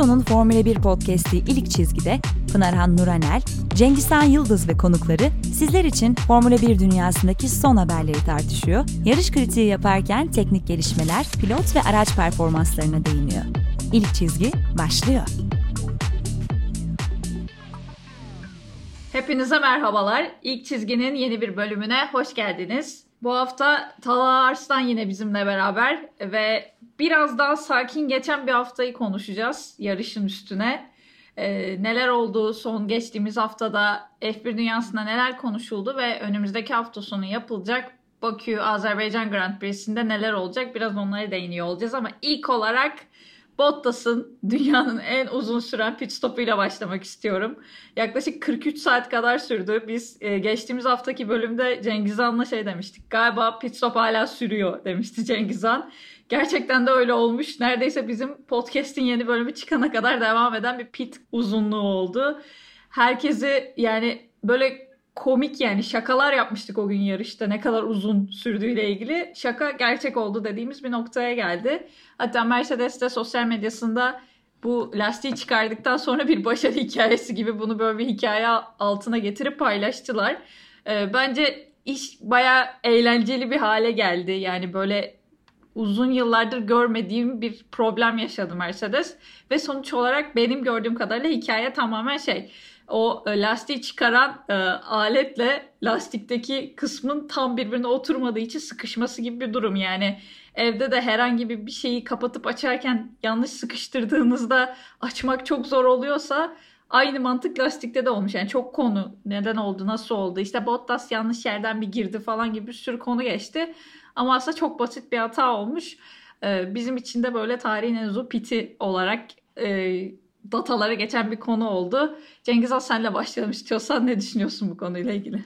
Aposto'nun Formula 1 podcast'i İlk Çizgi'de Pınarhan Nuranel, Cengizhan Yıldız ve konukları sizler için Formula 1 dünyasındaki son haberleri tartışıyor, yarış kritiği yaparken teknik gelişmeler, pilot ve araç performanslarına değiniyor. İlk Çizgi başlıyor. Hepinize merhabalar. İlk Çizgi'nin yeni bir bölümüne hoş geldiniz. Bu hafta Talha Arslan yine bizimle beraber ve biraz daha sakin geçen bir haftayı konuşacağız yarışın üstüne. Ee, neler oldu son geçtiğimiz haftada F1 dünyasında neler konuşuldu ve önümüzdeki hafta sonu yapılacak Bakü Azerbaycan Grand Prix'sinde neler olacak biraz onlara değiniyor olacağız ama ilk olarak Bottas'ın dünyanın en uzun süren pit stopuyla başlamak istiyorum. Yaklaşık 43 saat kadar sürdü. Biz e, geçtiğimiz haftaki bölümde Cengizhan'la şey demiştik. Galiba pit stop hala sürüyor demişti Cengizhan. Gerçekten de öyle olmuş. Neredeyse bizim podcast'in yeni bölümü çıkana kadar devam eden bir pit uzunluğu oldu. Herkesi yani böyle komik yani şakalar yapmıştık o gün yarışta ne kadar uzun sürdüğüyle ilgili. Şaka gerçek oldu dediğimiz bir noktaya geldi. Hatta Mercedes de sosyal medyasında bu lastiği çıkardıktan sonra bir başarı hikayesi gibi bunu böyle bir hikaye altına getirip paylaştılar. Ee, bence iş baya eğlenceli bir hale geldi. Yani böyle uzun yıllardır görmediğim bir problem yaşadı Mercedes. Ve sonuç olarak benim gördüğüm kadarıyla hikaye tamamen şey o e, lastiği çıkaran e, aletle lastikteki kısmın tam birbirine oturmadığı için sıkışması gibi bir durum. Yani evde de herhangi bir şeyi kapatıp açarken yanlış sıkıştırdığınızda açmak çok zor oluyorsa aynı mantık lastikte de olmuş. Yani çok konu neden oldu, nasıl oldu, işte Bottas yanlış yerden bir girdi falan gibi bir sürü konu geçti. Ama aslında çok basit bir hata olmuş. Ee, bizim için de böyle tarihin en uzun piti olarak e, datalara geçen bir konu oldu. Cengiz Han senle başlayalım istiyorsan ne düşünüyorsun bu konuyla ilgili?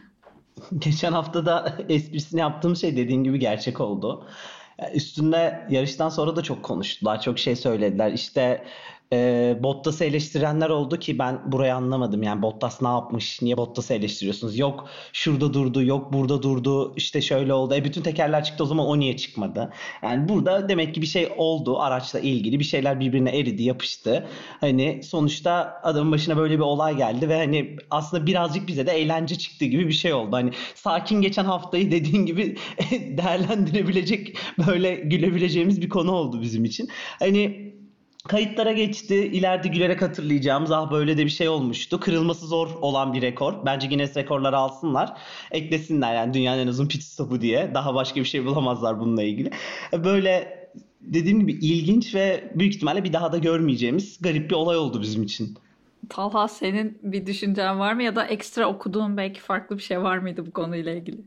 Geçen hafta da esprisini yaptığım şey dediğin gibi gerçek oldu. Üstünde yarıştan sonra da çok konuştular. Çok şey söylediler. İşte e, Bottas'ı eleştirenler oldu ki ben burayı anlamadım. Yani Bottas ne yapmış? Niye Bottas'ı eleştiriyorsunuz? Yok şurada durdu, yok burada durdu. İşte şöyle oldu. E bütün tekerler çıktı o zaman o niye çıkmadı? Yani burada demek ki bir şey oldu araçla ilgili. Bir şeyler birbirine eridi, yapıştı. Hani sonuçta adamın başına böyle bir olay geldi ve hani aslında birazcık bize de eğlence çıktı gibi bir şey oldu. Hani sakin geçen haftayı dediğin gibi değerlendirebilecek böyle gülebileceğimiz bir konu oldu bizim için. Hani Kayıtlara geçti. İleride gülerek hatırlayacağımız ah böyle de bir şey olmuştu. Kırılması zor olan bir rekor. Bence Guinness rekorları alsınlar. Eklesinler yani dünyanın en uzun pit stopu diye. Daha başka bir şey bulamazlar bununla ilgili. Böyle dediğim gibi ilginç ve büyük ihtimalle bir daha da görmeyeceğimiz garip bir olay oldu bizim için. Talha senin bir düşüncen var mı ya da ekstra okuduğun belki farklı bir şey var mıydı bu konuyla ilgili?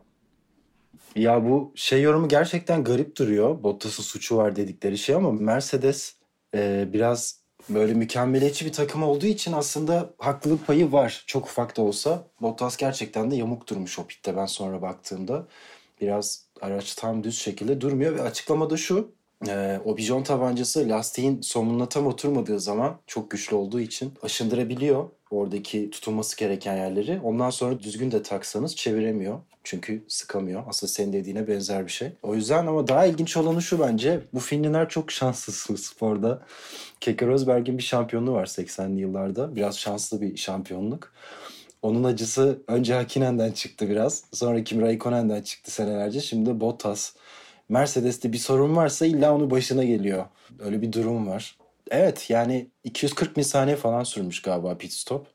Ya bu şey yorumu gerçekten garip duruyor. Bottas'ın suçu var dedikleri şey ama Mercedes e, biraz böyle mükemmeliyetçi bir takım olduğu için aslında haklılık payı var. Çok ufak da olsa. Bottas gerçekten de yamuk durmuş o pitte ben sonra baktığımda. Biraz araç tam düz şekilde durmuyor ve açıklamada şu. E, o bijon tabancası lastiğin somununa tam oturmadığı zaman çok güçlü olduğu için aşındırabiliyor oradaki tutulması gereken yerleri. Ondan sonra düzgün de taksanız çeviremiyor. Çünkü sıkamıyor. Aslında senin dediğine benzer bir şey. O yüzden ama daha ilginç olanı şu bence. Bu Finliler çok şanslı sporda. Keke Rosberg'in bir şampiyonluğu var 80'li yıllarda. Biraz şanslı bir şampiyonluk. Onun acısı önce Hakinen'den çıktı biraz. Sonra Kimi Raikkonen'den çıktı senelerce. Şimdi Bottas. Mercedes'te bir sorun varsa illa onun başına geliyor. Öyle bir durum var. Evet yani 240 saniye falan sürmüş galiba pit stop.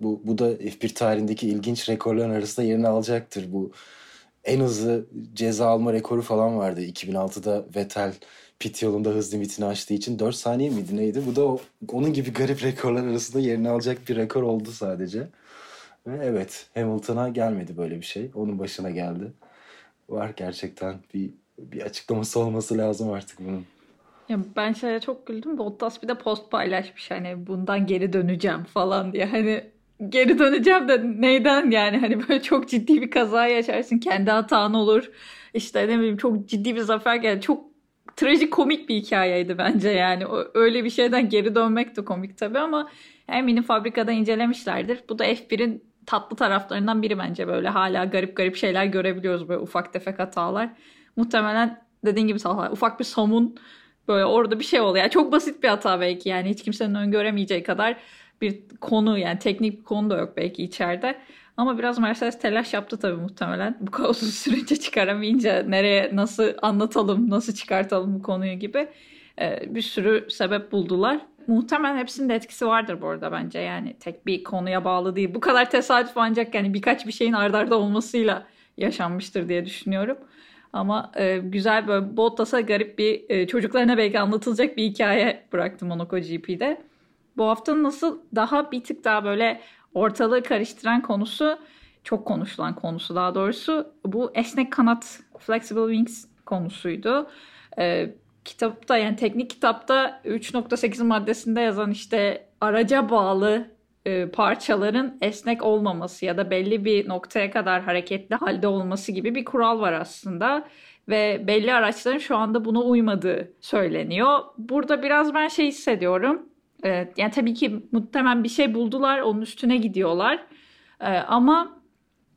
Bu, bu da F1 tarihindeki ilginç rekorların arasında yerini alacaktır. Bu en hızlı ceza alma rekoru falan vardı. 2006'da Vettel pit yolunda hız limitini aştığı için 4 saniye miydi neydi? Bu da o, onun gibi garip rekorlar arasında yerini alacak bir rekor oldu sadece. Ve evet Hamilton'a gelmedi böyle bir şey. Onun başına geldi. Var gerçekten bir bir açıklaması olması lazım artık bunun. Ya ben şeye çok güldüm. Bottas bir de post paylaşmış hani bundan geri döneceğim falan diye. Hani geri döneceğim de neyden yani hani böyle çok ciddi bir kaza yaşarsın kendi hatan olur. İşte ne bileyim çok ciddi bir zafer geldi. Çok trajik komik bir hikayeydi bence yani. Öyle bir şeyden geri dönmek de komik tabii ama eminim fabrikada incelemişlerdir. Bu da F1'in tatlı taraflarından biri bence böyle hala garip garip şeyler görebiliyoruz böyle ufak tefek hatalar. Muhtemelen dediğin gibi Talha ufak bir somun Böyle orada bir şey oluyor. Çok basit bir hata belki yani hiç kimsenin öngöremeyeceği kadar bir konu yani teknik bir konu da yok belki içeride. Ama biraz Mercedes telaş yaptı tabii muhtemelen. Bu uzun sürece çıkaramayınca nereye nasıl anlatalım, nasıl çıkartalım bu konuyu gibi e, bir sürü sebep buldular. Muhtemelen hepsinin de etkisi vardır bu arada bence. Yani tek bir konuya bağlı değil. Bu kadar tesadüf ancak yani birkaç bir şeyin ardarda olmasıyla yaşanmıştır diye düşünüyorum. Ama e, güzel böyle Bottas'a garip bir e, çocuklarına belki anlatılacak bir hikaye bıraktım Monaco GP'de. Bu hafta nasıl daha bir tık daha böyle ortalığı karıştıran konusu çok konuşulan konusu daha doğrusu bu esnek kanat flexible wings konusuydu. Ee, kitapta yani teknik kitapta 3.8 maddesinde yazan işte araca bağlı e, parçaların esnek olmaması ya da belli bir noktaya kadar hareketli halde olması gibi bir kural var aslında ve belli araçların şu anda buna uymadığı söyleniyor. Burada biraz ben şey hissediyorum. E, yani tabii ki muhtemelen bir şey buldular, onun üstüne gidiyorlar. E, ama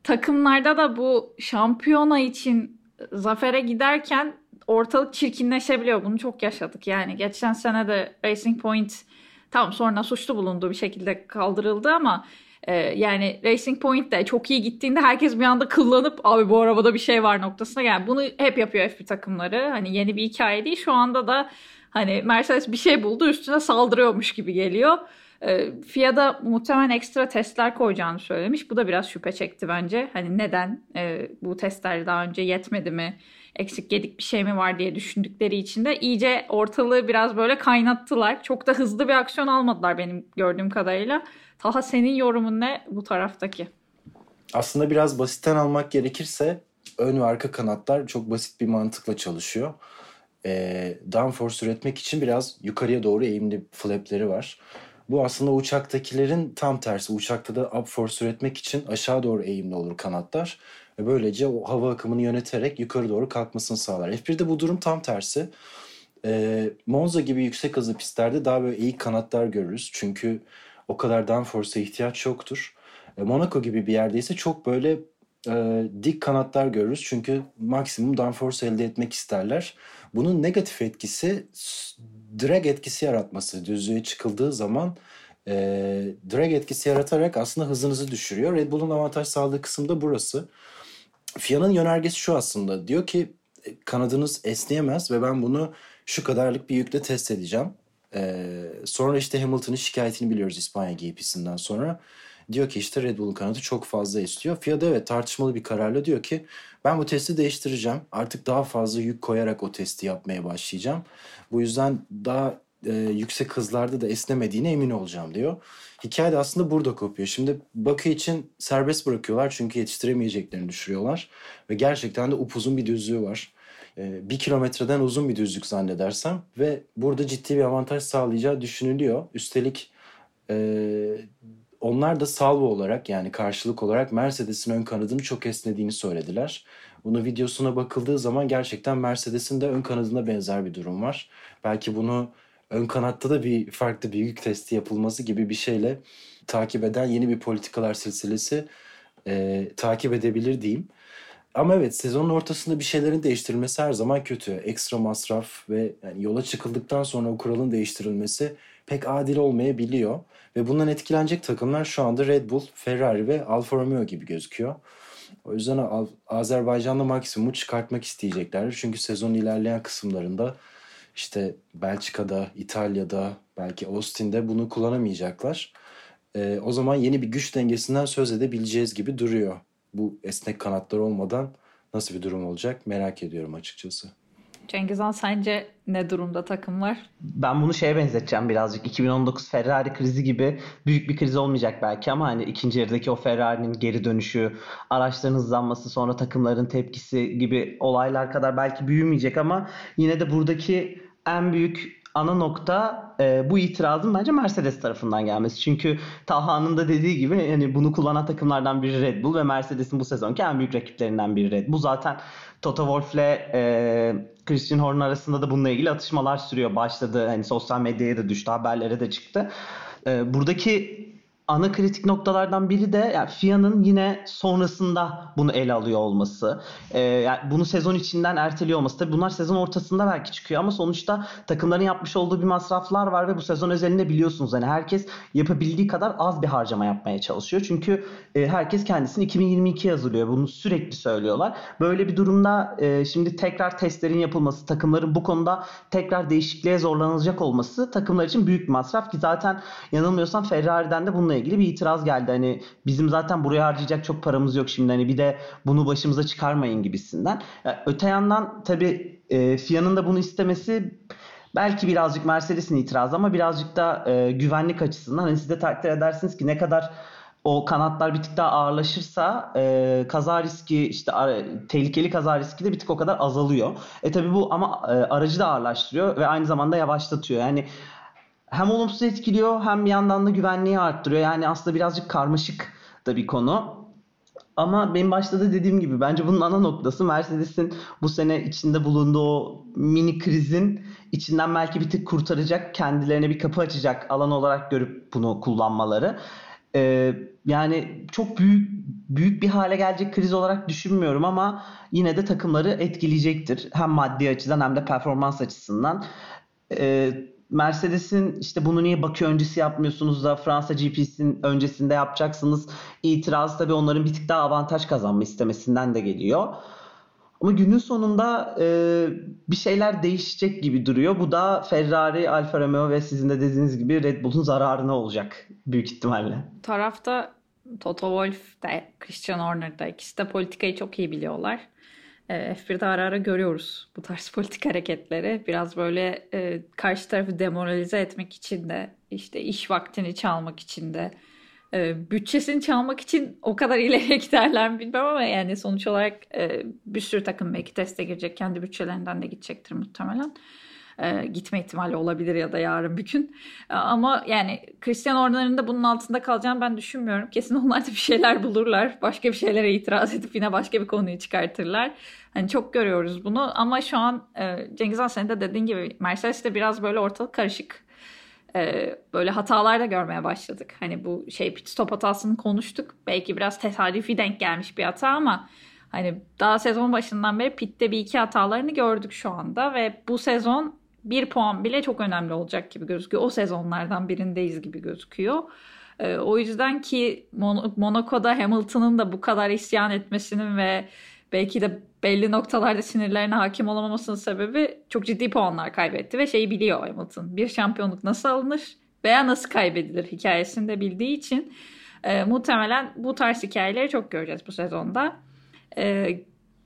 takımlarda da bu şampiyona için zafere giderken ortalık çirkinleşebiliyor. Bunu çok yaşadık. Yani geçen sene de Racing Point Tamam sonra suçlu bulunduğu bir şekilde kaldırıldı ama e, yani Racing Point de çok iyi gittiğinde herkes bir anda kıllanıp abi bu arabada bir şey var noktasına yani bunu hep yapıyor F1 takımları. Hani yeni bir hikaye değil. Şu anda da hani Mercedes bir şey buldu üstüne saldırıyormuş gibi geliyor. E, FIA'da muhtemelen ekstra testler koyacağını söylemiş. Bu da biraz şüphe çekti bence. Hani neden e, bu testler daha önce yetmedi mi? Eksik yedik bir şey mi var diye düşündükleri için de iyice ortalığı biraz böyle kaynattılar. Çok da hızlı bir aksiyon almadılar benim gördüğüm kadarıyla. Taha senin yorumun ne bu taraftaki? Aslında biraz basitten almak gerekirse ön ve arka kanatlar çok basit bir mantıkla çalışıyor. Ee, downforce üretmek için biraz yukarıya doğru eğimli flapleri var. Bu aslında uçaktakilerin tam tersi. Uçakta da upforce üretmek için aşağı doğru eğimli olur kanatlar. Ve böylece o hava akımını yöneterek yukarı doğru kalkmasını sağlar. F1'de bu durum tam tersi. E, Monza gibi yüksek hızlı pistlerde daha böyle eğik kanatlar görürüz. Çünkü o kadar downforce'a ihtiyaç yoktur. E, Monaco gibi bir yerde ise çok böyle e, dik kanatlar görürüz. Çünkü maksimum downforce elde etmek isterler. Bunun negatif etkisi drag etkisi yaratması. Düzlüğe çıkıldığı zaman e, drag etkisi yaratarak aslında hızınızı düşürüyor. Red Bull'un avantaj sağladığı kısım da burası. FIA'nın yönergesi şu aslında. Diyor ki e, kanadınız esneyemez ve ben bunu şu kadarlık bir yükle test edeceğim. Ee, sonra işte Hamilton'ın şikayetini biliyoruz İspanya GP'sinden sonra. Diyor ki işte Red Bull'un kanadı çok fazla esniyor. FIA da evet tartışmalı bir kararla diyor ki ben bu testi değiştireceğim. Artık daha fazla yük koyarak o testi yapmaya başlayacağım. Bu yüzden daha e, yüksek hızlarda da esnemediğine emin olacağım diyor. Hikaye de aslında burada kopuyor. Şimdi Bakü için serbest bırakıyorlar çünkü yetiştiremeyeceklerini düşürüyorlar. Ve gerçekten de upuzun bir düzlüğü var. E, bir kilometreden uzun bir düzlük zannedersem. Ve burada ciddi bir avantaj sağlayacağı düşünülüyor. Üstelik e, onlar da salvo olarak yani karşılık olarak Mercedes'in ön kanadını çok esnediğini söylediler. Bunu videosuna bakıldığı zaman gerçekten Mercedes'in de ön kanadına benzer bir durum var. Belki bunu ön kanatta da bir farklı bir yük testi yapılması gibi bir şeyle takip eden yeni bir politikalar silsilesi e, takip edebilir diyeyim. Ama evet sezonun ortasında bir şeylerin değiştirilmesi her zaman kötü. Ekstra masraf ve yani yola çıkıldıktan sonra o kuralın değiştirilmesi pek adil olmayabiliyor. Ve bundan etkilenecek takımlar şu anda Red Bull, Ferrari ve Alfa Romeo gibi gözüküyor. O yüzden Azerbaycan'da maksimumu çıkartmak isteyecekler. Çünkü sezon ilerleyen kısımlarında işte Belçika'da, İtalya'da, belki Austin'de bunu kullanamayacaklar. E, o zaman yeni bir güç dengesinden söz edebileceğiz gibi duruyor. Bu esnek kanatlar olmadan nasıl bir durum olacak merak ediyorum açıkçası. Cengizhan sence ne durumda takımlar? Ben bunu şeye benzeteceğim birazcık. 2019 Ferrari krizi gibi büyük bir kriz olmayacak belki ama hani ikinci yarıdaki o Ferrari'nin geri dönüşü, araçların hızlanması, sonra takımların tepkisi gibi olaylar kadar belki büyümeyecek ama yine de buradaki en büyük ana nokta e, bu itirazın bence Mercedes tarafından gelmesi. Çünkü Talha'nın da dediği gibi yani bunu kullanan takımlardan biri Red Bull ve Mercedes'in bu sezonki en büyük rakiplerinden biri Red Bull. Zaten Toto Wolff ile e, Christian Horner arasında da bununla ilgili atışmalar sürüyor. Başladı hani sosyal medyaya da düştü, haberlere de çıktı. E, buradaki ana kritik noktalardan biri de yani FIA'nın yine sonrasında bunu ele alıyor olması. Ee, yani bunu sezon içinden erteliyor olması. Tabii bunlar sezon ortasında belki çıkıyor ama sonuçta takımların yapmış olduğu bir masraflar var ve bu sezon özelinde biliyorsunuz hani herkes yapabildiği kadar az bir harcama yapmaya çalışıyor. Çünkü e, herkes kendisini 2022 hazırlıyor. Bunu sürekli söylüyorlar. Böyle bir durumda e, şimdi tekrar testlerin yapılması, takımların bu konuda tekrar değişikliğe zorlanılacak olması takımlar için büyük bir masraf ki zaten yanılmıyorsam Ferrari'den de bununla ilgili bir itiraz geldi. Hani bizim zaten buraya harcayacak çok paramız yok şimdi hani bir de bunu başımıza çıkarmayın gibisinden. Yani öte yandan tabii e, FIA'nın da bunu istemesi belki birazcık Mercedes'in itirazı ama birazcık da e, güvenlik açısından hani siz de takdir edersiniz ki ne kadar o kanatlar bir tık daha ağırlaşırsa e, kaza riski işte tehlikeli kaza riski de bir tık o kadar azalıyor. E tabi bu ama e, aracı da ağırlaştırıyor ve aynı zamanda yavaşlatıyor. Yani hem olumsuz etkiliyor hem bir yandan da güvenliği arttırıyor. Yani aslında birazcık karmaşık da bir konu. Ama benim başta da dediğim gibi bence bunun ana noktası Mercedes'in bu sene içinde bulunduğu o mini krizin içinden belki bir tık kurtaracak, kendilerine bir kapı açacak alan olarak görüp bunu kullanmaları. Ee, yani çok büyük büyük bir hale gelecek kriz olarak düşünmüyorum ama yine de takımları etkileyecektir. Hem maddi açıdan hem de performans açısından. Ee, Mercedes'in işte bunu niye Bakü öncesi yapmıyorsunuz da Fransa GP'sinin öncesinde yapacaksınız itiraz tabii onların bir tık daha avantaj kazanma istemesinden de geliyor. Ama günün sonunda e, bir şeyler değişecek gibi duruyor. Bu da Ferrari, Alfa Romeo ve sizin de dediğiniz gibi Red Bull'un zararına olacak büyük ihtimalle. Tarafta Toto Wolff de Christian Horner da ikisi de politikayı çok iyi biliyorlar. E, F1'de ara ara görüyoruz bu tarz politik hareketleri. Biraz böyle e, karşı tarafı demoralize etmek için de işte iş vaktini çalmak için de e, bütçesini çalmak için o kadar ileriye giderler mi bilmem ama yani sonuç olarak e, bir sürü takım belki teste girecek. Kendi bütçelerinden de gidecektir muhtemelen. E, gitme ihtimali olabilir ya da yarın bir gün. E, ama yani Christian Horner'ın da bunun altında kalacağını ben düşünmüyorum. Kesin onlar da bir şeyler bulurlar. Başka bir şeylere itiraz edip yine başka bir konuyu çıkartırlar. Hani çok görüyoruz bunu ama şu an e, Cengiz Han senin de dediğin gibi Mercedes'te biraz böyle ortalık karışık e, böyle hatalar da görmeye başladık. Hani bu şey pit stop hatasını konuştuk. Belki biraz tesadüfi denk gelmiş bir hata ama hani daha sezon başından beri pitte bir iki hatalarını gördük şu anda ve bu sezon bir puan bile çok önemli olacak gibi gözüküyor. O sezonlardan birindeyiz gibi gözüküyor. E, o yüzden ki Mon- Monaco'da Hamilton'ın da bu kadar isyan etmesinin ve belki de belli noktalarda sinirlerine hakim olamamasının sebebi çok ciddi puanlar kaybetti ve şeyi biliyor Hamilton. Bir şampiyonluk nasıl alınır veya nasıl kaybedilir hikayesini de bildiği için e, muhtemelen bu tarz hikayeleri çok göreceğiz bu sezonda. E,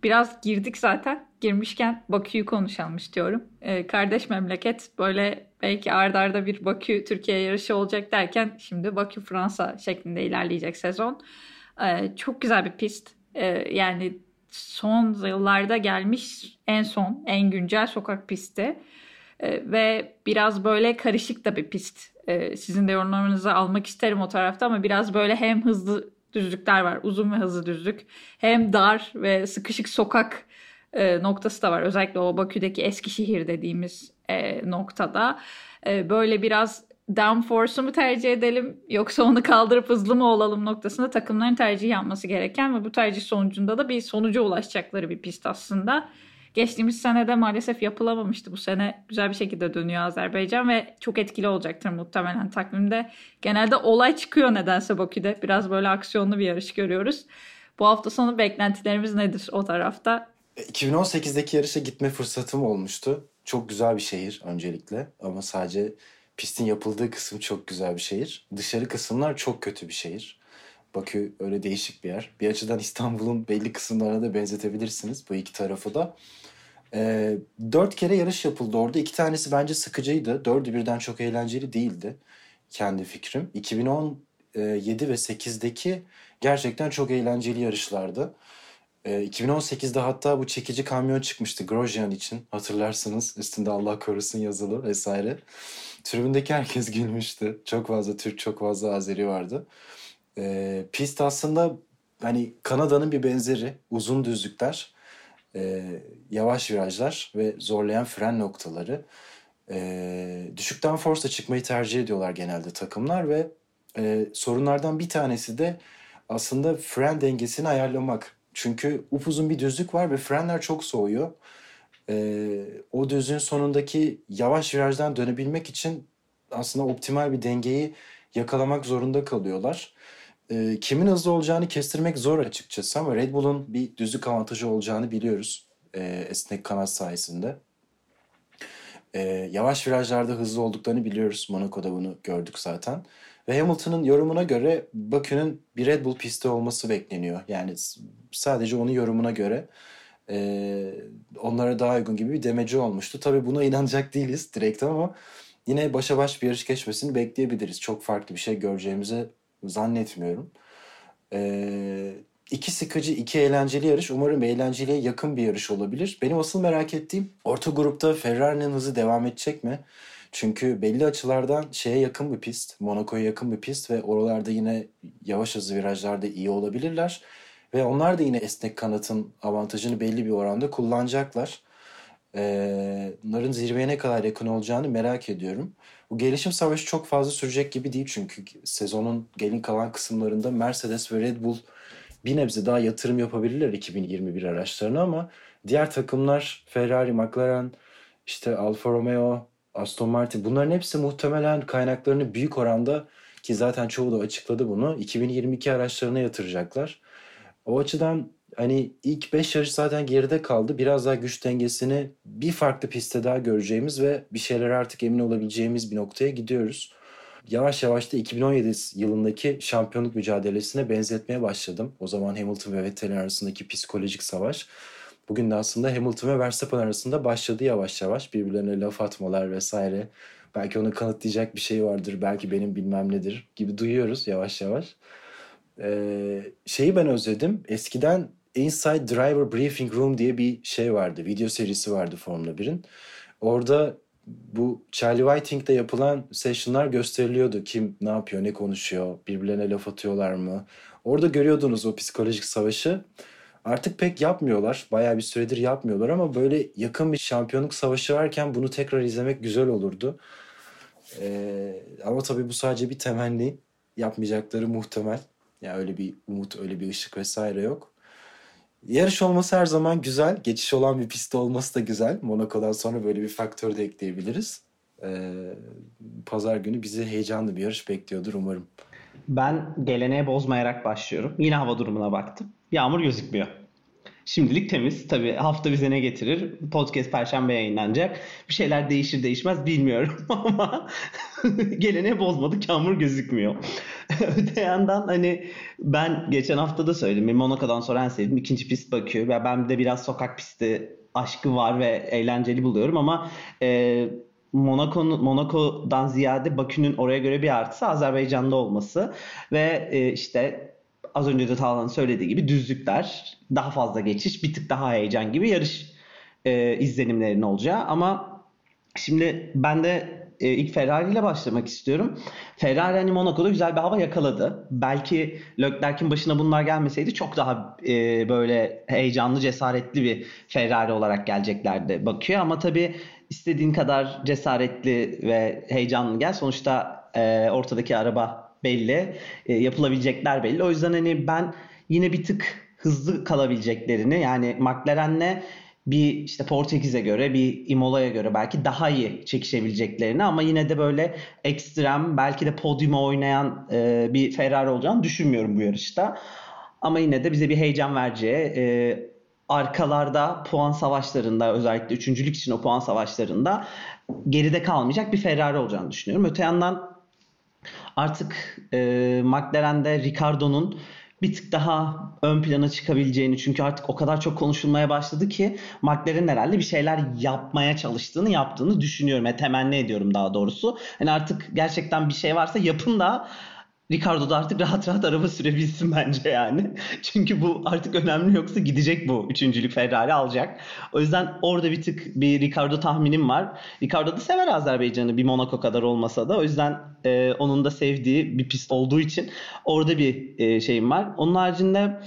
biraz girdik zaten. Girmişken Bakü'yü konuşalım istiyorum. E, kardeş memleket böyle belki ardarda arda bir Bakü Türkiye yarışı olacak derken şimdi Bakü Fransa şeklinde ilerleyecek sezon. E, çok güzel bir pist. E, yani son yıllarda gelmiş en son, en güncel sokak pisti. E, ve biraz böyle karışık da bir pist. E, sizin de yorumlarınızı almak isterim o tarafta ama biraz böyle hem hızlı düzlükler var, uzun ve hızlı düzlük. Hem dar ve sıkışık sokak e, noktası da var. Özellikle o Bakü'deki Eskişehir dediğimiz e, noktada. E, böyle biraz downforce'u mu tercih edelim yoksa onu kaldırıp hızlı mı olalım noktasında takımların tercih yapması gereken ve bu tercih sonucunda da bir sonuca ulaşacakları bir pist aslında. Geçtiğimiz senede maalesef yapılamamıştı. Bu sene güzel bir şekilde dönüyor Azerbaycan ve çok etkili olacaktır muhtemelen takvimde. Genelde olay çıkıyor nedense Bakü'de. Biraz böyle aksiyonlu bir yarış görüyoruz. Bu hafta sonu beklentilerimiz nedir o tarafta? 2018'deki yarışa gitme fırsatım olmuştu. Çok güzel bir şehir öncelikle ama sadece pistin yapıldığı kısım çok güzel bir şehir. Dışarı kısımlar çok kötü bir şehir. Bakü öyle değişik bir yer. Bir açıdan İstanbul'un belli kısımlarına da benzetebilirsiniz bu iki tarafı da. Ee, dört kere yarış yapıldı orada. İki tanesi bence sıkıcıydı. Dördü birden çok eğlenceli değildi. Kendi fikrim. 2017 ve 8'deki gerçekten çok eğlenceli yarışlardı. Ee, 2018'de hatta bu çekici kamyon çıkmıştı Grosjean için. Hatırlarsınız üstünde Allah korusun yazılı vesaire. Tribündeki herkes gülmüştü. Çok fazla Türk, çok fazla Azeri vardı. E, pist aslında hani Kanada'nın bir benzeri. Uzun düzlükler, e, yavaş virajlar ve zorlayan fren noktaları. E, düşükten force'la çıkmayı tercih ediyorlar genelde takımlar ve e, sorunlardan bir tanesi de aslında fren dengesini ayarlamak. Çünkü upuzun bir düzlük var ve frenler çok soğuyor. E, o düzlüğün sonundaki yavaş virajdan dönebilmek için aslında optimal bir dengeyi yakalamak zorunda kalıyorlar. E, kimin hızlı olacağını kestirmek zor açıkçası ama Red Bull'un bir düzlük avantajı olacağını biliyoruz e, esnek kanat sayesinde. E, yavaş virajlarda hızlı olduklarını biliyoruz. Monaco'da bunu gördük zaten. Ve Hamilton'ın yorumuna göre Bakü'nün bir Red Bull pisti olması bekleniyor. Yani sadece onun yorumuna göre e, onlara daha uygun gibi bir demeci olmuştu. Tabii buna inanacak değiliz direkt ama yine başa baş bir yarış geçmesini bekleyebiliriz. Çok farklı bir şey göreceğimizi zannetmiyorum. E, iki sıkıcı, iki eğlenceli yarış. Umarım eğlenceliye yakın bir yarış olabilir. Benim asıl merak ettiğim orta grupta Ferrari'nin hızı devam edecek mi? Çünkü belli açılardan şeye yakın bir pist, Monaco'ya yakın bir pist ve oralarda yine yavaş hızlı virajlarda iyi olabilirler. Ve onlar da yine esnek kanatın avantajını belli bir oranda kullanacaklar. Ee, bunların zirveye ne kadar yakın olacağını merak ediyorum. Bu gelişim savaşı çok fazla sürecek gibi değil çünkü sezonun gelin kalan kısımlarında Mercedes ve Red Bull bir nebze daha yatırım yapabilirler 2021 araçlarına ama diğer takımlar Ferrari, McLaren, işte Alfa Romeo, Aston Martin bunların hepsi muhtemelen kaynaklarını büyük oranda ki zaten çoğu da açıkladı bunu 2022 araçlarına yatıracaklar. O açıdan hani ilk 5 yarış zaten geride kaldı. Biraz daha güç dengesini bir farklı pistte daha göreceğimiz ve bir şeyler artık emin olabileceğimiz bir noktaya gidiyoruz. Yavaş yavaş da 2017 yılındaki şampiyonluk mücadelesine benzetmeye başladım. O zaman Hamilton ve Vettel arasındaki psikolojik savaş. Bugün de aslında Hamilton ve Verstappen arasında başladı yavaş yavaş. Birbirlerine laf atmalar vesaire. Belki onu kanıtlayacak bir şey vardır. Belki benim bilmem nedir gibi duyuyoruz yavaş yavaş. Ee, şeyi ben özledim. Eskiden Inside Driver Briefing Room diye bir şey vardı. Video serisi vardı Formula 1'in. Orada bu Charlie Whiting'de yapılan session'lar gösteriliyordu. Kim ne yapıyor, ne konuşuyor, birbirlerine laf atıyorlar mı? Orada görüyordunuz o psikolojik savaşı. Artık pek yapmıyorlar. Bayağı bir süredir yapmıyorlar ama böyle yakın bir şampiyonluk savaşı varken bunu tekrar izlemek güzel olurdu. Ee, ama tabii bu sadece bir temenni. Yapmayacakları muhtemel. Yani öyle bir umut, öyle bir ışık vesaire yok. Yarış olması her zaman güzel. Geçiş olan bir pist olması da güzel. Monaco'dan sonra böyle bir faktör de ekleyebiliriz. Ee, Pazar günü bizi heyecanlı bir yarış bekliyordur umarım. Ben geleneğe bozmayarak başlıyorum. Yine hava durumuna baktım. Yağmur gözükmüyor. Şimdilik temiz. Tabii hafta bize ne getirir? Podcast perşembe yayınlanacak. Bir şeyler değişir değişmez bilmiyorum ama geleneği bozmadık. Yağmur gözükmüyor. Öte yandan hani ben geçen hafta da söyledim. Monaco'dan sonra en sevdiğim ikinci pist Bakü. Ve ben de biraz sokak pisti aşkı var ve eğlenceli buluyorum ama e, Monaco'nun Monaco'dan ziyade Bakü'nün oraya göre bir artısı Azerbaycan'da olması ve e, işte az önce de Talhan'ın söylediği gibi düzlükler, daha fazla geçiş, bir tık daha heyecan gibi yarış e, izlenimlerinin olacağı. Ama şimdi ben de e, ilk Ferrari ile başlamak istiyorum. Ferrari hani Monaco'da güzel bir hava yakaladı. Belki Leclerc'in başına bunlar gelmeseydi çok daha e, böyle heyecanlı, cesaretli bir Ferrari olarak geleceklerdi bakıyor. Ama tabii istediğin kadar cesaretli ve heyecanlı gel. Sonuçta e, ortadaki araba belli. E, yapılabilecekler belli. O yüzden hani ben yine bir tık hızlı kalabileceklerini yani McLaren'le bir işte Portekiz'e göre bir Imola'ya göre belki daha iyi çekişebileceklerini ama yine de böyle ekstrem belki de podyuma oynayan e, bir Ferrari olacağını düşünmüyorum bu yarışta. Ama yine de bize bir heyecan vereceği e, arkalarda puan savaşlarında özellikle üçüncülük için o puan savaşlarında geride kalmayacak bir Ferrari olacağını düşünüyorum. Öte yandan artık e, McLaren'de Ricardo'nun bir tık daha ön plana çıkabileceğini çünkü artık o kadar çok konuşulmaya başladı ki McLaren herhalde bir şeyler yapmaya çalıştığını yaptığını düşünüyorum. E, temenni ediyorum daha doğrusu. Hani artık gerçekten bir şey varsa yapın da Ricardo da artık rahat rahat araba sürebilsin bence yani. Çünkü bu artık önemli yoksa gidecek bu. Üçüncülük Ferrari alacak. O yüzden orada bir tık bir Ricardo tahminim var. Ricardo da sever Azerbaycan'ı bir Monaco kadar olmasa da. O yüzden e, onun da sevdiği bir pist olduğu için orada bir e, şeyim var. Onun haricinde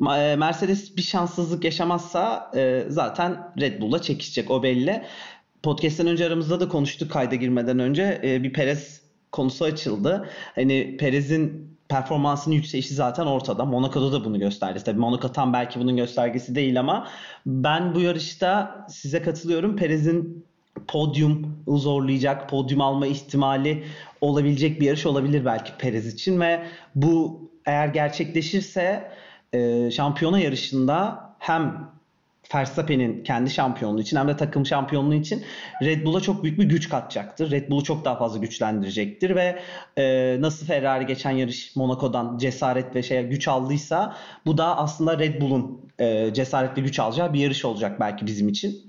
e, Mercedes bir şanssızlık yaşamazsa e, zaten Red Bull'la çekişecek o belli. Podcast'ten önce aramızda da konuştuk kayda girmeden önce. E, bir Perez konusu açıldı. Hani Perez'in performansının yükselişi zaten ortada. Monaco'da da bunu gösterdi. Tabii Monaco tam belki bunun göstergesi değil ama ben bu yarışta size katılıyorum. Perez'in podyum zorlayacak, podyum alma ihtimali olabilecek bir yarış olabilir belki Perez için ve bu eğer gerçekleşirse e, şampiyona yarışında hem Verstappen'in kendi şampiyonluğu için hem de takım şampiyonluğu için Red Bull'a çok büyük bir güç katacaktır. Red Bull'u çok daha fazla güçlendirecektir ve e, nasıl Ferrari geçen yarış Monaco'dan cesaret ve şey güç aldıysa bu da aslında Red Bull'un e, cesaretle güç alacağı bir yarış olacak belki bizim için.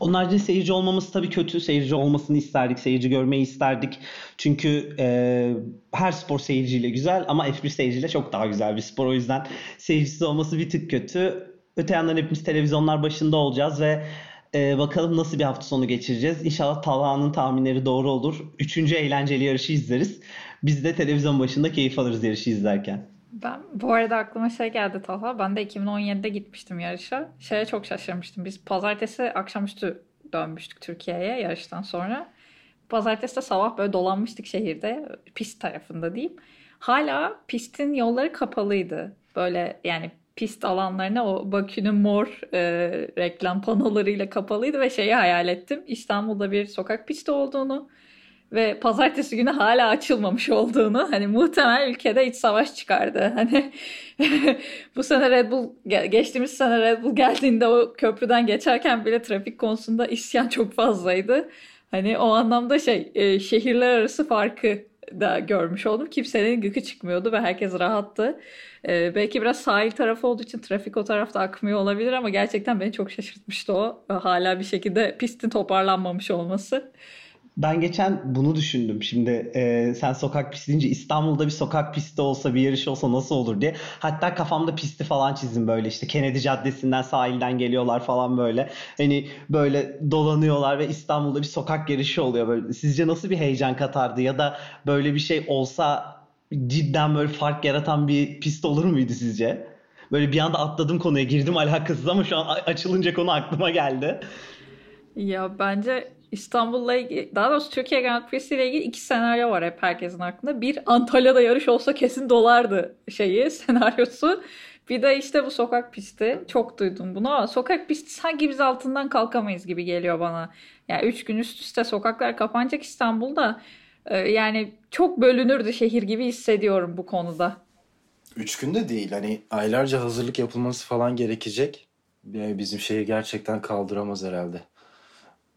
Onun haricinde seyirci olmamız tabii kötü. Seyirci olmasını isterdik. Seyirci görmeyi isterdik. Çünkü e, her spor seyirciyle güzel ama F1 seyirciyle çok daha güzel bir spor. O yüzden seyircisiz olması bir tık kötü. Öte yandan hepimiz televizyonlar başında olacağız ve e, bakalım nasıl bir hafta sonu geçireceğiz. İnşallah Talha'nın tahminleri doğru olur. Üçüncü eğlenceli yarışı izleriz. Biz de televizyon başında keyif alırız yarışı izlerken. Ben bu arada aklıma şey geldi Talha. Ben de 2017'de gitmiştim yarışa. Şeye çok şaşırmıştım. Biz pazartesi akşamüstü dönmüştük Türkiye'ye yarıştan sonra. Pazartesi de sabah böyle dolanmıştık şehirde. Pist tarafında diyeyim. Hala pistin yolları kapalıydı. Böyle yani pist alanlarına o Bakü'nün mor e, reklam panolarıyla kapalıydı ve şeyi hayal ettim. İstanbul'da bir sokak pisti olduğunu ve pazartesi günü hala açılmamış olduğunu hani muhtemel ülkede iç savaş çıkardı. Hani bu sene Red Bull geçtiğimiz sene Red Bull geldiğinde o köprüden geçerken bile trafik konusunda isyan çok fazlaydı. Hani o anlamda şey e, şehirler arası farkı da görmüş oldum. Kimsenin gıkı çıkmıyordu ve herkes rahattı. Ee, belki biraz sahil tarafı olduğu için trafik o tarafta akmıyor olabilir ama gerçekten beni çok şaşırtmıştı o. Hala bir şekilde pistin toparlanmamış olması. Ben geçen bunu düşündüm. Şimdi e, sen sokak pisti deyince İstanbul'da bir sokak pisti olsa bir yarış olsa nasıl olur diye. Hatta kafamda pisti falan çizdim böyle işte Kennedy Caddesi'nden sahilden geliyorlar falan böyle. Hani böyle dolanıyorlar ve İstanbul'da bir sokak yarışı oluyor böyle. Sizce nasıl bir heyecan katardı ya da böyle bir şey olsa cidden böyle fark yaratan bir pist olur muydu sizce? Böyle bir anda atladım konuya girdim alakasız ama şu an açılınca konu aklıma geldi. Ya bence İstanbul'la ilgili, daha doğrusu Türkiye Grand Prix'si ile ilgili iki senaryo var hep herkesin aklında. Bir Antalya'da yarış olsa kesin dolardı şeyi, senaryosu. Bir de işte bu sokak pisti. Çok duydum bunu ama sokak pisti sanki biz altından kalkamayız gibi geliyor bana. Yani üç gün üst üste sokaklar kapanacak İstanbul'da. Ee, yani çok bölünürdü şehir gibi hissediyorum bu konuda. Üç günde değil. Hani aylarca hazırlık yapılması falan gerekecek. Yani bizim şehir gerçekten kaldıramaz herhalde.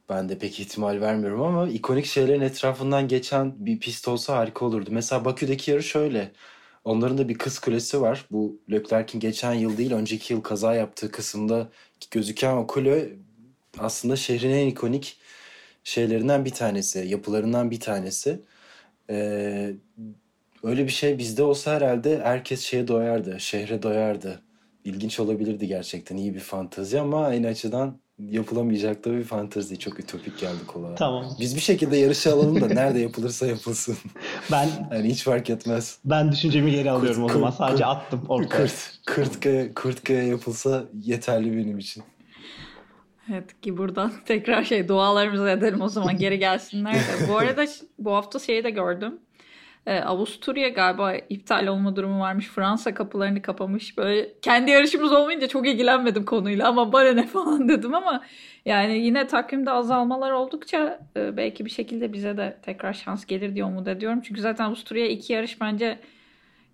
Ben de pek ihtimal vermiyorum ama ikonik şeylerin etrafından geçen bir pist olsa harika olurdu. Mesela Bakü'deki yarış şöyle. Onların da bir kız kulesi var. Bu Leclerc'in geçen yıl değil önceki yıl kaza yaptığı kısımda gözüken o kule aslında şehrin en ikonik şeylerinden bir tanesi, yapılarından bir tanesi. Ee, öyle bir şey bizde olsa herhalde herkes şeye doyardı, şehre doyardı. İlginç olabilirdi gerçekten iyi bir fantazi ama aynı açıdan yapılamayacak da bir fantezi. Çok ütopik geldi kulağa. Tamam. Biz bir şekilde yarışı alalım da nerede yapılırsa yapılsın. Ben yani hiç fark etmez. Ben düşüncemi geri alıyorum kurt, o zaman. Kurt, Sadece kurt, attım ortaya. Kırt, kırtkaya, kırtkaya yapılsa yeterli benim için. Evet ki buradan tekrar şey dualarımızı edelim o zaman geri gelsinler de. bu arada bu hafta şeyi de gördüm. Ee, Avusturya galiba iptal olma durumu varmış. Fransa kapılarını kapamış. Böyle kendi yarışımız olmayınca çok ilgilenmedim konuyla ama bana ne falan dedim ama yani yine takvimde azalmalar oldukça e, belki bir şekilde bize de tekrar şans gelir diye umut ediyorum. Çünkü zaten Avusturya iki yarış bence